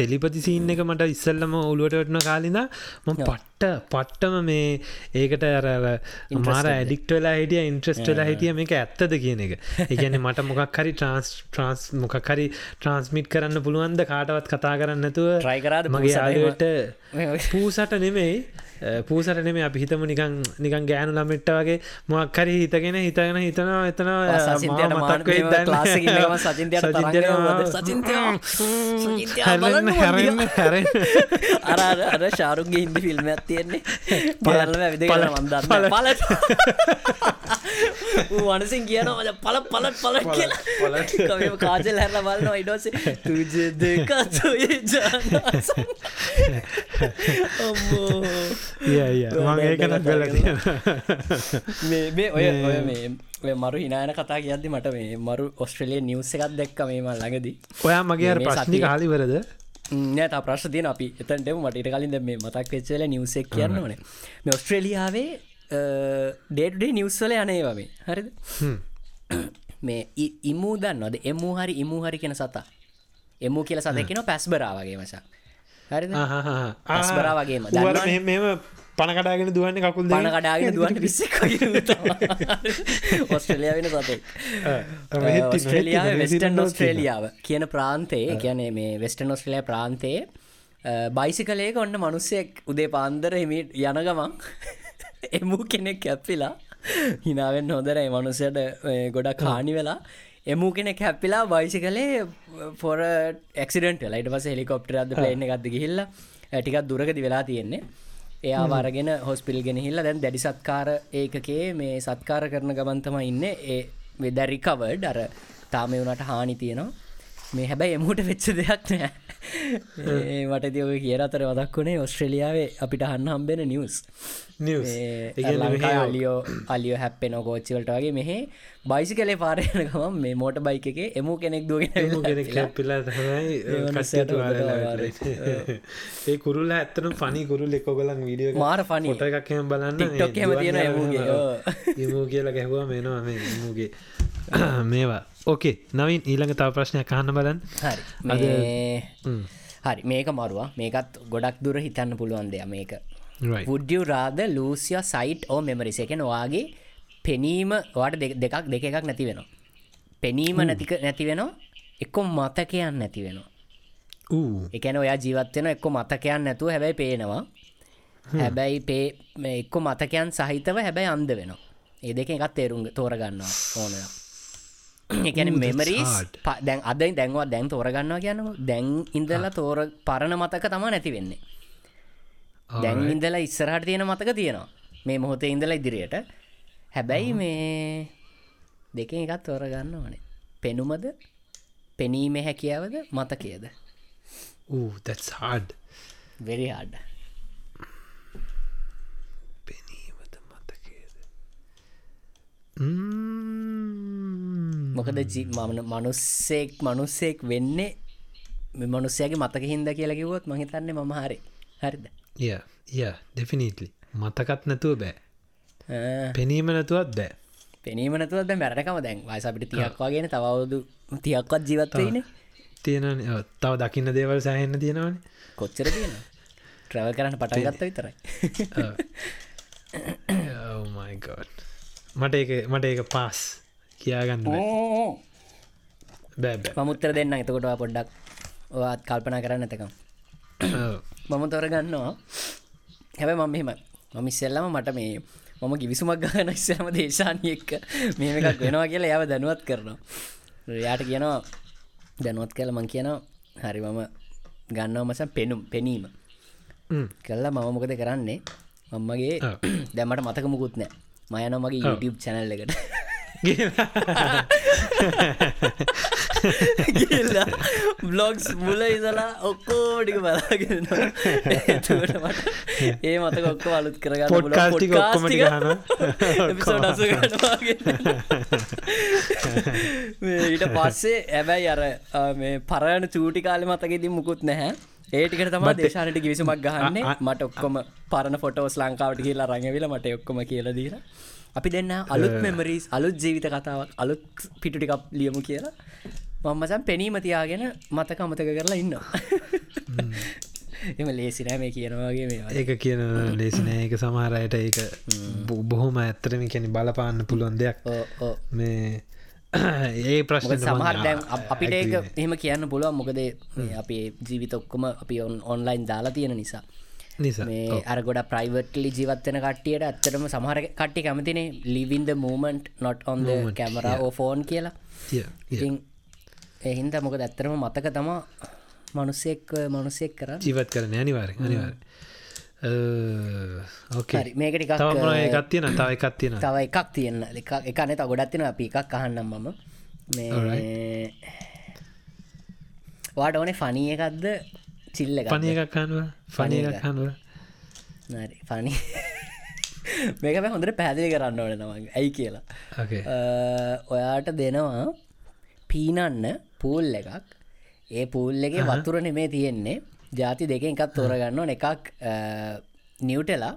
කාලව ටෙලිපති සීන් එක මට ඉස්සල්ලම ඔලුවට වටන කාලිද ම පට්ට පට්ටම මේ ඒකට අර මාර ඇඩික්ට වෙලා හිටිය ඉන්ට්‍රස්ට වෙලා හිටිය මේක ඇත්තද කියන එක. ඒගැන මට මොකක් හරි ට්‍රන්ස් ට්‍රන්ස් මොකක් හරි ට්‍රන්ස්මිට් කරන්න පුළුවන්ද කාටවත් කතා කරන්න නැතුව Try කරාද මගේ එහෙම? පූසට නෙමෙයි පූසට නෙමේ අපි හිතම නිකන් නිකන් ගෑනු ළමෙට්ට වගේ මොක් හරි හිතගෙන හිතගෙන හිතනවා එතන හැරෙන් අර අර ශාරුන්ගේ හින්දි ෆිල්ම් ඇතියෙන්නේ පලල්ල ඇවිද මන්දන්න පල- වනසින් කියනවා පල පලත් පලට කියලා. කාජල් හැරල බලන්න ඉඩෝස තුජ දෙක වෙල තියෙන මේ ඔය ඔය මේ ඔය මරු හිනාන කතා කියද්දි මට මේ මරු ඔස්ට්‍රලිය නිවස එකක් දැක්ක මේම ළඟදී ඔයා මගේ ප්‍රශ්නි කාලිවරද නෑත ප්‍රශ් තියන අපි එතන්ටම මට ඉට කලින්ද මේ මතක් වෙච්චල නිවසෙක් කියන්න ඕනේ මේ ඔස්ට්‍රේලියාවේ ඩේට්ඩේ නිවස්වල යනේවා මේ හරිද මේ ඉමූ දන්නවද එමූ හරි ඉමූ හරි කියෙන සතා එමූ කියල සතකින පැස්බරාවගේ මසක් හරිද? ඇස්බරා වගේම. මෙම පණකඩාගෙන දුවන්න කකුල් පණ කඩාගෙන දුවන්න විස්සෙක් ඔස්ට්‍රලිය වෙන සතේ ඔස්ට්‍රලියාව වෙස්ටන් ඔස්ට්‍රේලියාව කියන ප්‍රාන්තයේ කියන මේ වෙස්ටන් ඔස්ට්‍රලිය ප්‍රාන්තයේ බයිසිකලේක ඔන්න මනුස්සයෙක් උදේ පාන්දර හිමි යන ගමන් එමූ කෙනෙක් ඇප්පිලා හිනාවෙන් හොදර මනුසයට ගොඩක් කානි වෙලා එමූ කෙනෙ හැපිලා බයිසි කලේ ෆොර එක්සිඩට ලයිට පස හෙලිකොප්ටර අද ප්ලේන එකක්ද ගිහිල්ල ටිකත් දුරකති වෙලා තියෙන්නේ. එයා වරගෙන හොස්පිල් ගෙනහිල්ල දැන් දැඩි සත්කාර ඒකගේ මේ සත්කාර කරන ගමන්තම ඉන්න. ඒ වෙදැරිකවඩ් අර තාම වුණට හානි තියෙනවා. මේ හැබැයි එමුට වෙච්ච දෙයක් නෑ මට දියක කිය අතර වදක් වුණේ ඔස්ට්‍රලියාවේ අපිට හන්න හම්බෙන නිවස් අලියෝ අලියෝ හැප්පෙන කෝච්චිවලට වගේ මෙහෙ බයිසි කලේ පාරයනකම මේ මෝට බයික එක එමු කෙනෙක් පිලා ඒ kuruල ඇත්තන පනි කුරුල් එක්කොගලන් වීඩිය මාර පනි ොට එකක් බලන්න ටොක් හෙම තියෙන එමුගේ එමූ කියලා. ගැහවා මේනවා මේ එමුගේ මේවා. ඕකේ නවින් ඊළඟ තව ප්‍රශ්නයක් කහන්න බලන් හරි. හරි මේක මරුවා. මේකත් ගොඩක් දුර හිතන්න පුළුවන් දෙය මේක. පුඩ්ියව් රාද ලූසිය සයිට් ඕ මෙමරිස එකෙන වාගේ පෙනීම වාට දෙකක් දෙක එකක් නැති වෙනවා. පෙනීම නැතික නැති වෙනවා එක්කො මතකයන් නැති වෙනවා. එකන ඔයා ජීවත්වෙන එක්කො මතකයන් නැතුව හැබැයි පේනවා. හැබැයි එක්කො මතකයන් සහිතව හැබැයි අන්ද වෙනවා. ඒ දෙක එකත් තේරුම් තෝරගන්නවා ඕනවා එකන මෙමරීස් දැන් අද දැන්වා දැන් තෝරගන්නවා කියන්න දැන් ඉඳලා තෝර පරණ මතක තම නැති වෙන්නේ. දැන් ඉඳලා ඉස්සරහට තියෙන මතක තියෙනවා. මේ මොහොත ඉඳලා ඉදිරියට. හැබැයි මේ දෙක එකත් තෝරගන්න ඕනේ. පෙනුමද? පෙනීම හැකියාවද? මතකයද? හඩ වෙරි හඩ පෙනීමද මතකේද මොකද මමන මනුස්සෙක් මනුස්සෙක් වෙන්නේ මනුස්සයගේ මතක හින්ද කියලා කිවොත් මහිතන්නේ මම හරි. හරිද? ය ය ඩෙෆිනිටලි මතකත් නැතුව බෑ. පෙනීම නැතුවත් බෑ. පෙනීම නැතුවද මැරණකම දැන් වයිස අපිට තියක් වගෙන තවවුදු තියක්වත් ජීවත්වයින තියෙන තව දකින්න දේවල් සෑහෙන්න තියෙනවන. කොච්චර තියෙන ට්‍රවල් කරන්න පටගත්ත විතරයි. මට එක මට ඒක පාස් කියාගන්න බෑ. මමුත්තර දෙන්න එතකොට පොඩ්ඩක්. ඔත් කල්පනා කරන්න ඇතකම් මම තොර ගන්නවා හැබැ මම මෙහෙම මම ඉස්සෙල්ලම මට මේ මම ගිවිසුමක් ගන්න ඉස්සම දේශානය එක්ක මේම එකක් වෙනවා කියලා යව දැනුවත් කරනවා. යාට කියනවා දැනුවත් කල මං කියනවා හරි මම ගන්නවා මසන් පෙනුම් පෙනීම. කල්ලා මම මොකද කරන්නේ? මම්මගේ දැමට මතක මුකුත් නෑ මයන මගේ YouTube චැනල් එකට බ්ලොග්ස් මුල ඉදලා ඔක්කෝටික බලාගෙන ඒ මතක ඔක්ක අලුත් කරගන්න පොඩ්කාස්ටි ඔක්කොම ඊට පස්සේ ඇබැයි අර මේ පරණ චූටි කාලෙ මතකෙදී මුකුත් නැහැ. ඒටිකට තම දේශානට කිවිසුමක් ගහන්නේ. මට ඔක්කොම පරණ ෆොටෝස් ලංකාවට කියලා රඟවිල මට ඔක්කොම කියලදීර අපි දෙන්න අලුත් මෙමරීස් අලුත් ජීවිත කතාවක් අලුත් පිටුටිකක් ලියමු කියලා මම්මසන් පෙනීම තියාගෙන මතක අමතක කරලා ඉන්න එම ලේසිනෑ මේ කියනවාගේ මේ ඒක කියන ලේසිනෑ එක සමහරයට ඒක බොහොම ඇත්තරම කැනි බලපාන්න පුළුවන් දෙයක්. මේ ඒ ප්‍රශ්න සමහර දැන් අපිට ඒක එහෙම කියන්න පුළුවන්. මොකද අපේ ජීවිත ඔක්කොම අපි ඔන් ඔන්ලයින් දාලා තියෙන නිසා මේ අර ගොඩ ප්‍රයිවට්ලි ජීවත්වන කට්ටියට ඇත්තටම සමහර කට්ටි කැමතිනේ living the moment not on the camera phone කියලා. එහින්ද මොක ඇත්තරම මතක තමා මනුස්සෙක් මනුස්සෙක් කර ජීවත් කරන අනිවාර අනිවාර මේකට එකක් තියෙන තව එකක් තියෙන තව එකක් තියෙන එක එකන ත ගොඩත් තියෙන අපි එකක් අහන්නම් මම. මේ වාට ඕනේ ෆනී එකක්ද චිල්ල පනය එකක් කනුව ෆනය එකක් කනුව ෆනි මේක හොඳට පැදිලි කරන්න ඕන නමගේ ඇයි කියලා ඔයාට දෙනවා පීනන්න පූල් එකක් ඒ පූල් එක වතුර නෙමේ තියෙන්නේ ජාති දෙක එකක් තෝරගන්න එකක් නිවටලා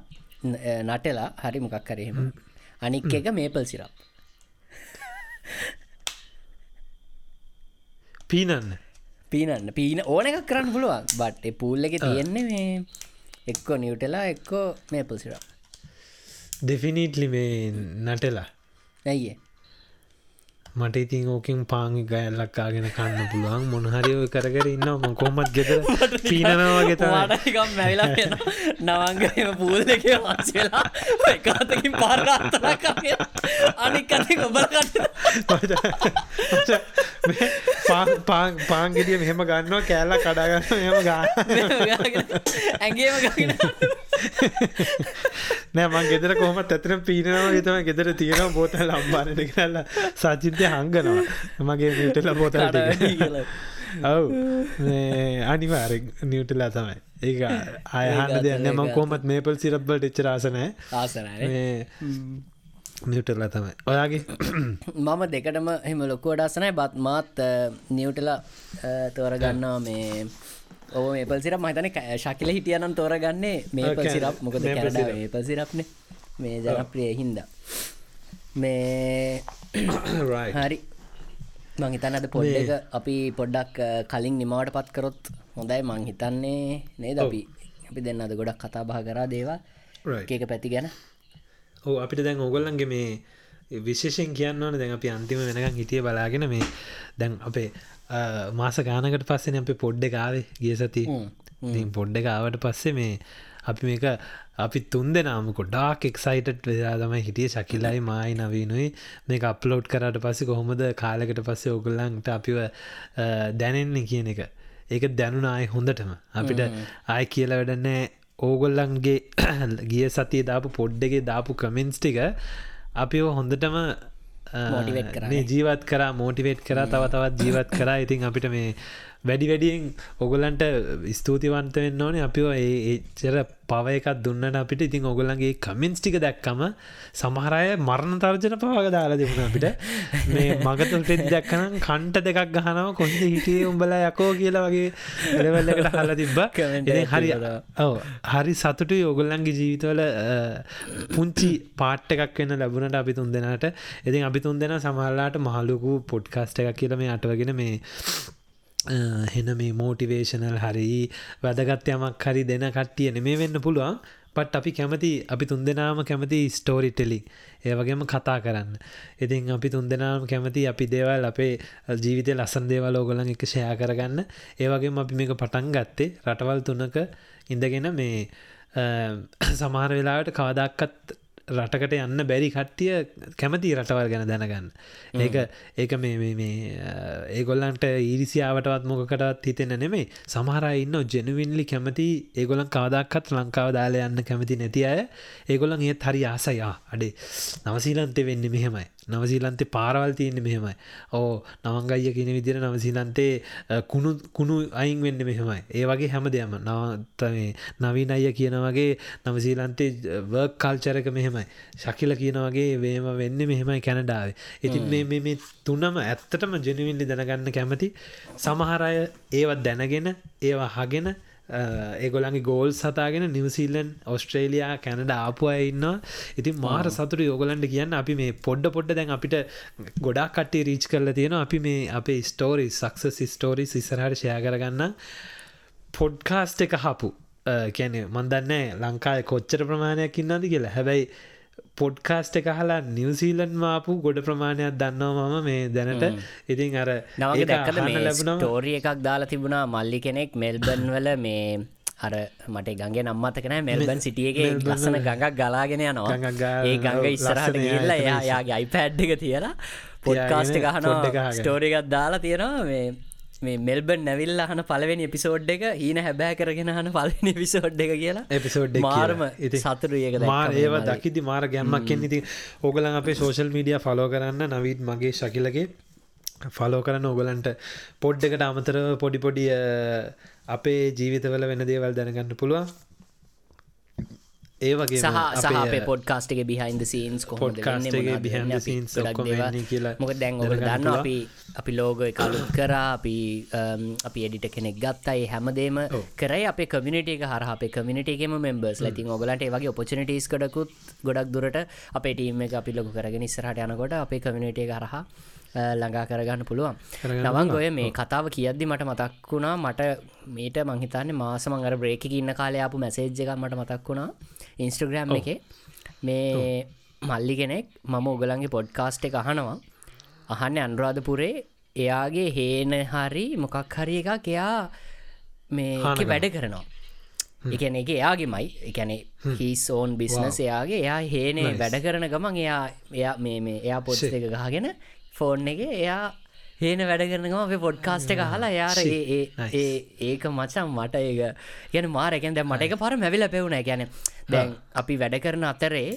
නටලා හරි මොකක් කරහෙම අනික් එක මේපල් සිරප් පීනන්න පීනන්න. පීන ඕන එකක් කරන්න පුළුවන්. බට් පූල් එක තියෙන්නේ මේ එක්කෝ නිවටලා එක්කෝ මේපල් සිරප් දෙෆිනිටලි මේ නටලා ඇයියේ මට ඉතින් ඕකින් පාංගි ගෑල්ලක්කාගෙන කන්න පුළුවන්. මොනහරි කරකර ඉන්න ම කොමත් ගෙතර පීනනවා ගෙත වාටකම් මැවිලා වෙන නවංගම පූල් දෙක වන්සලා එකතකින් පාරගත්තල අනික් අති ඔබල කට පාංගෙඩිය මෙහෙම ගන්නවා. කෑල්ල කඩාගන්න මෙම ගන්න ඇගේම ගගෙන නෑ මං ගෙදර කොහමත් ඇතන පීනවා තම ගෙදර තියෙනවා. බෝතල් අම්බානට කරල්ල සචින්තය හංගනවා. මගේ නිටල බෝතල් ඔව්. අනිවාර නිවටලා තමයි. ඒ අයහන්න දෙන්න මං කොමත් මේපල් සිරබ්බට එච්චරාසනෑ ආසනය මියටල්ලා තමයි. ඔයාගේ? මම දෙකටම හෙම ලොකු අඩාසනයි බත් මාත් නිවටලා තෝරගන්නවා. මේ ඕ මේපල් සිරප මහිතන ශකිල හිටියනම් තෝරගන්නේ මේපල් සිරප් මොකද මේපල් සිරප්න මේ ජනප්‍රිය හින්දා. මේ හරි. මංහිතන්න අද පොඩ් එක අපි පොඩ්ඩක් කලින් නිමාවට පත් කරොත් හොඳයි. මං හිතන්නේ නේද අපි? අපි දෙන්න අද ගොඩක් කතා බහ කරා දේවා ඒක පැති ගැන. ඕ අපිට දැන් ඔගොල්ලන්ගේ මේ විශේෂෙන් කියන්න ඕන දැන් අපි අන්තිම වෙනකම් හිටිය බලාගෙන මේ දැන් අපේ මාස ගානකට පස්සෙන අපි පොඩ්ඩ කාවේ ගිය සති පොඩ්ඩ කාවට පස්සේ මේ අපි මේක අපි තුන් දෙනාම කොඩාක් එක්සයිට් වෙලා තමයි හිටිය. ශකිලයි මයි නවීනුයි. මේක අප්ලෝඩ් කරට පස්සේ කොහොමද කාලකට පස්සේ ඔගොල්ලන්ට අපිව දැනෙන්නේ කියන එක. ඒක දැනුනායි හොඳටම. අපිට ආය කියල වැඩන්නෑ ඕගොල්ලන්ගේ ගිය සතිය දාපු පොඩ්ඩගේ දාපු කමෙන්ස් ටික අපි හොඳටම ජීවත් කර මෝටිවේට් කර තව තවත් ජීවත් කරා. ඉතින් අපිට මේ වැඩි වැඩියෙන් ඔගොලන්ට ස්තුතිවන්ත වෙන්න ඕනේ. අපිෝ ඒචර පව එකක් දුන්නට අපිට ඉතින් ඔගොලන්ගේ කමෙන්ස් ටික දැක්කම සමහරය මරණ තර්ජන පවාග දාලා දෙමුණ අපිට. මේ මගතුල්ටෙත් දැක්කනම් කන්ට දෙකක් ගහනව. කොන්ද හිටිය උඹල යකෝ කියලා වගේ එලවල්ලකට හල තිබ්බ. හරි ඔව. හරි සතුටු ඔගොල්ලන්ගේ ජීවිතවල පුංචි පාට් එකක් වෙන්න ලැබුණට අපි තුන් දෙනාට. ඉතින් අපි තුන් දෙෙන සමහල්ලාට මහලුකු පොඩ්කාස්ට එකක් කියල මේ අටවගෙන මේ හෙන මේ මෝටිවේශනල් හරි වැදගත් යමක් හරි දෙන කට්ටිය නෙමේ වෙන්න පුළුවන්. පට් අපි කැමති අපි තුන් දෙනාම කැමති ස්ටෝරිටෙලි ඒවගේම කතා කරන්න. ඉතින් අපි තුන් දෙනාම කැමති අපි දේවල් අපේ ජීවිතය ලස්සන් දේවල් ඕගලන් එක ෂයා කරගන්න. ඒවගේම අපි මේක පටන් ගත්තේ රටවල් තුනක ඉඳගෙන මේ සමහර වෙලාවට කවදක්කත් රටකට යන්න බැරි කට්ටිය කැමති රටවල් ගැන දැනගන්න. ඒක ඒක මේ ඒගොල්ලන්ට ඊරිසියාවටත් මොකටත් හිතෙන නෙමේ සමහරයි ඉන්න ජෙනවින්ලි කැමති ඒගොලන් කවදක්කත් ලංකාව දාල යන්න කැමති නැති අය. ඒගොලන් ඒත් හරි ආසයා. අඩේ. නවසීලන්තේ වෙන්න මෙහෙමයි නවසීලන්තේ පාරවල් තියන්නේ මෙහෙමයි. ඕ නවංගයිය කියන විදිර නවසීලන්තේ කුණු කුණු අයින් වෙන්න මෙහෙමයි. ඒ වගේ හැම දෙයම නවතමේ නවීන අයිය කියන වගේ නවසීලන්තේ වර්ක් කල්චරක මෙහෙමයි. ශකිල කියන වගේ වේම වෙන්න මෙහෙමයි කැනඩාවේ. ඉතින් මේ මේ තුනම ඇත්තටම ජනවිල්ලි දැනගන්න කැමති සමහරය ඒවත් දැනගෙන ඒවා හගෙන ඒගොලන්ගේ ගෝල් සතාගෙන නිවසිීලන් ඔස්ට්‍රේලයා කැනඩ ආපුය ඉන්න ඉතින් මාර සතුර යෝගලන්ට කියන්න අපි මේ පොඩ්ඩ පොඩ්ඩ දැන් අපිට ගොඩක් කටේ රීච් කරල තියෙන අපි මේ අපේ ස්ටෝරි සක්ස සිස්ටෝරි සිසරහට ෂය කරගන්න. පොඩ්කාස්ට එක හපු කැනෙ මන්දන්න ලංකාය කොච්චර ප්‍රමාණයක් ඉන්නද කියලා. හැබැයි පොඩ්කාස්ට එක හලා නිවසීලන් මාපු ගොඩ ප්‍රමාණයක් දන්නවා මම මේ දැනට. ඉතින් අර මේ ටෝරිය එකක් දාලා තිබුණා මල්ලි කෙනෙක් මෙල්බන් වල මේ අර මට ගගේ නම්මතකන මෙල්බන් සිටියගේ ලස්සන ගඟක් ගලාගෙන යනවා. ඒ ගඟ ඉස්සරහට ගල්ල එයාගේ අයිපැඩ් එක තියලා පොඩ්කාස්ට ගහනවා ස්ටෝරිකත් දාලා තියෙනවා මේ මේ මෙල්බන් නැවිල් අහන පලවෙනි එපිසෝඩ් එක හීන හැබෑ කරගෙන හන පලනි පිසෝඩ් එක කියලා. එපිසෝඩ් මාර්ම සතුරු ඒක මාර ඒව දකිදි මාර ගැම්මක් කෙන් ඉති ඕගලන් අපේ සෝශල් මීඩිය ෆලෝ කරන්න නවීත් මගේ ශකිලගේ ෆලෝ කරන්න ඔගලන්ට පොඩ් එකට අමතර පොඩි පොඩි අපේ ජීවිතවල වෙන දේවල් දැනගන්න පුළුවන් ඒවගේ සහ අපේ පොඩ්කාස්ටක බිහින්ද සීන්ස් කොහොමද කියලා මොක දැන් දන්න අපි අපි ලෝග කලුත් කරා අපි අපි එඩිට කෙනෙක් ගත්තයි හැමදේම කරයි අප කමිට එක හර අප කමිටේම මෙම්බර්ස් ලතින් ඔගලට වගේ ඔපචනටස් කඩකුත් ගොඩක් දුරට අපේ ටීම එක අපි ලොක කරගෙන ඉස්සරහට යනකොට අපේ එක හරහා ළඟා කරගන්න පුළුවන්. නවන් ගොය මේ කතාව කියද්දි මට මතක් වුණා මට මේට මංහිතන්නේ මාස මංගර බ්‍රේක ඉන්න කාලයාපු මැසේජ් එක මට මතක් වුණා ඉන්ස්ට්‍රග්‍රම් එක. මේ මල්ලි කෙනෙක් මම උගලන්ගේ පොඩ්කාස්ට් එක අහනවා. අහන්න අන්රාධපුරේ. එයාගේ හේන හරි මොකක් හරි එකක් එයා මේ. වැඩ කරනවා. එකන එක එයාගේමයි. එකැනෙ හිසෝන් බිස්නස් එයාගේ. එයා හේනේ. වැඩ කරන ගමන් එයා එයා මේ මේ එයා පොත් එක ගහගෙන ෆෝන් එක එයා හේන වැඩ කරනගම අපේ පොඩ්කාස්ට එක හලා යාර ඒක මචම් මට ඒක. ගැන මාරකැන් දැ මට එක පර මැවිල පෙවුණ ගැන දැන් අපි වැඩ කරන අතරේ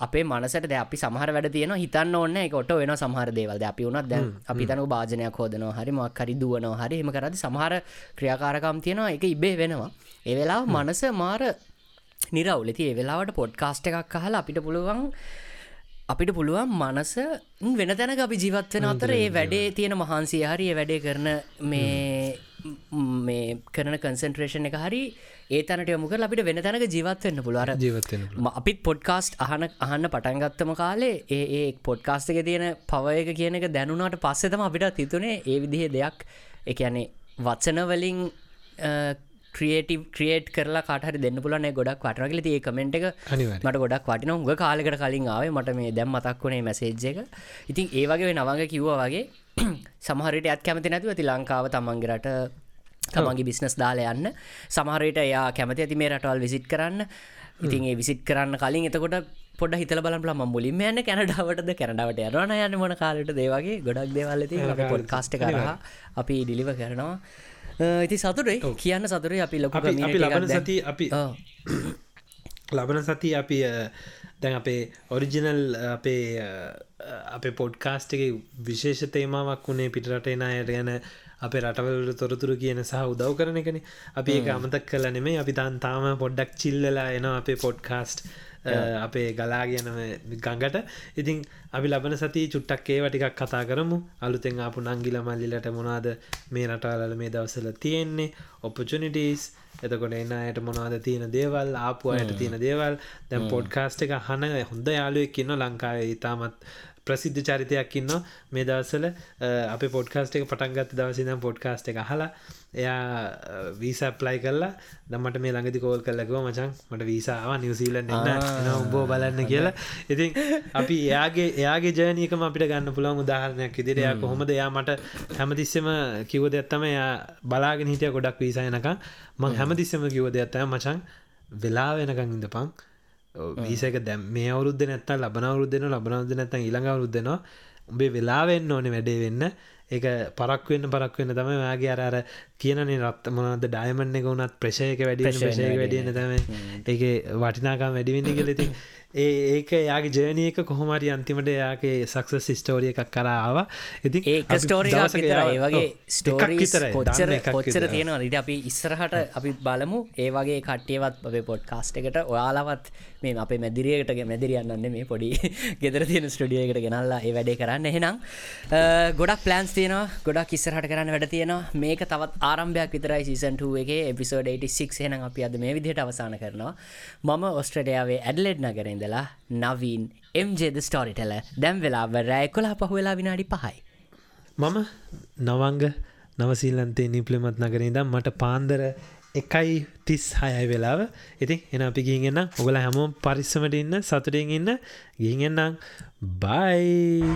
අපේ මනසට ද අපි සමහර වැඩ තියෙන හිතන්න ඕන්න එක ොට වෙන සමහර දේවල්ද අපි වුණත් දැන් අපි තනු භාජනයක් හෝදනවා හරි මක්කරි දුවනවා හරි. එම කරදි සමහර ක්‍රියාකාරකම් තියෙනවා. එක ඉබේ වෙනවා. ඒ වෙලා මනස මාර නිරවුලති වෙලාවට පොඩ්කාස්ට එකක් අහලා අපිට පුළුවන් අපිට පුළුවන් මනස වෙන තැනක අපි ජීවත්වෙන අතර ඒ වැඩේ තියෙන මහන්සිය හරි ඒ වැඩේ කරන මේ මේ කරන කන්සන්ට්‍රේෂන් එක හරි ඒ තැනට යමුක අපිට වෙන තැනක ජීවත්වවෙන්න පුළුවර ජීවත්වෙන අපිත් පොඩ්කාස්ට් අහන අහන්න පටන්ගත්තම කාලේ ඒ ඒ පොඩ්කාස්ට එක තියෙන පවයක කියන එක දැනුනාට පස්සෙතම අපිට තිතුනේ ඒ විදිහ දෙයක්. එකනේ වත්සනවලින් ක්‍රියටව ක්‍රියේට් කරලා කාටහරි දෙන්න පුලන ගොඩක් වටරගල ඒ කමෙන්ට් එක. මට ගොඩක් වටින උග කාලෙකට කලින් ආවේ මට මේ දැම් මතක් වුණේ මැසේජ් එක. ඉතින් ඒ වගේ නවඟ කිව්ව වගේ සමහරයට ඇත් කැමති නැතුව ඇති ලංකාව තමන්ගේරට තමන්ගේ බිස්නස් දාලා යන්න. සමහරයට එයා කැමති ඇති මේ රටවල් විසිට් කරන්න. ඉතින් ඒ විසිට් කරන්න කලින් එතකොට පොඩ හිතල බලපල ම මුලින්ම යන්න කැනඩාවටද? කැනඩාවට යරන යන්න මොන කාලට දේවගේ ගොඩක් දේවල්ලති පොඩ් කාස්ට කරහ අපි ඩිලිව කරනවා. ඉති සතුරේ කියන්න සතුරේ අපි ලොකු ලබන සති අපි. ලබන සති අපි දැන් අපේ ඔරිජිනල් අපේ අපේ පොඩ්කාස්ට් එක විශේෂ තේමාවක් වුණේ පිටරටේ අයට ගැන අපේ රටවලට තොරතුරු කියන සහ උදව් කරන එකන. අපි ඒක අමතක් කල නෙමේ අපි තන් තාම පොඩ්ඩක් චිල්ලලා එන අපේ පොඩ්කාස්ට් අපේ ගලාගෙනම ගඟට. ඉතින් අපි ලබන සති චුට්ටක් ඒ වටිකක් කතා කරමු. අලුතෙන් ආපු නංගිල මල්ලිලට මොනාද මේ රටවල මේ දවසල තියෙන්නේ ඔපචනිටස් එතකොට එන්න අයට මොනවද තියෙන දේවල් ආපු අයට තියෙන දේවල්. දැම් පොඩ්කාස්ට එක හන හොඳ යාලුවෙක් ඉන්න ලංකාවේ. ඉතාමත් ප්‍රසිද්ධ චරිතයක් ඉන්න මේ දවසල අප පොඩ්කාස්ට එක පටන්ගත් දවසිදම් පොඩ්කාස්ට එක හලා එයා වීසප්ලයි කරලා දමට මේ ළඟදි කෝල් කල්ලකව මචන් මට වීසාාව නිවසීලන් එන්න. එන උඹෝ බලන්න කියලා. ඉතින් අපි එයාගේ එයාගේ ජයනකම අපිට ගන්න පුළන් උදාහරණයක් ඉදිරියා කොහොමද? එයා මට හැමතිස්සම කිවද ඇත්තම එයා බලාගෙන හිටිය ගොඩක් වීසායනක මං හැමතිස්සම කිවද ඇත්තය මචන් වෙලා වෙනකං ඉඳපං වීසක දැම් මේ අවුරුද්ධ නැත්ත ලබනවරුද්දන ලබනවද නැත ඉළඟ අවරුද්දනවා උඹේ වෙලාවෙන්න ඕන වැඩේ වෙන්න. ඒක පරක් වෙන්න පරක් වෙන්න තම යාගේ අර අර කියනනේ රත් මොනද ඩයමන්න එක වුණත් ප්‍රශයක වැඩි ප්‍රශය වැඩියන තම ඒක වටිනාකම් වැඩිවෙන්න කෙලෙති ඒ ඒක යාගේ ජයනයක කොහොමරි අන්තිමට යාගේ සක්ස සිස්ටෝරිය එකක් කරාව ස්ටෝරිය යාව- ඒ වගේ ස්ටෝරී දන්න එකක් කොච්චර විතරයි. තියෙනවා ඉට අපි ඉස්සරහට අපි බලමු. ඒ වගේ කට්ටියවත් අපේ පොඩ් කාස්ට එකට ඔයාලවත් මේ අපේ මැදිරියකට මැදිරියන්නන්න මේ පොඩි ගෙදර තියෙන ස්ටඩියකට ගෙනල්ලා ඒ වැඩේ කරන්න. එහෙනම් අ, ගොඩක් ප්ලන්ස් තියෙනවා. ගොඩක් ඉස්සරහට කරන්න වැඩ තියෙනවා. මේක තවත් ආරම්භයක් විතරයි සීසන්ට එක. එපිසෝඩ 86 එන අපි අද මේ විදිහට අවසාන කරනවා. මම ඔස්ට්‍රඩයාවේ ඇඩලෙඩ් නගරඉඳලා නවීන් එම්ජේද ස්ටෝරිටල දැම් වෙලා රෑ කොලා පහුවෙලා විනාඩි පහයි. මම නවංග නවසීලන්තේ නිපලමත් නගරනිදම් මට පාන්දර එකයි තිස් හයයි වෙලාව. ඉතින් එන අපි ගිහිගෙන්න්න ඔගල හැමෝම් පරිස්සමට ඉන්න සතුරෙන් ඉන්න. ගිහිගෙන්න්නම් බයි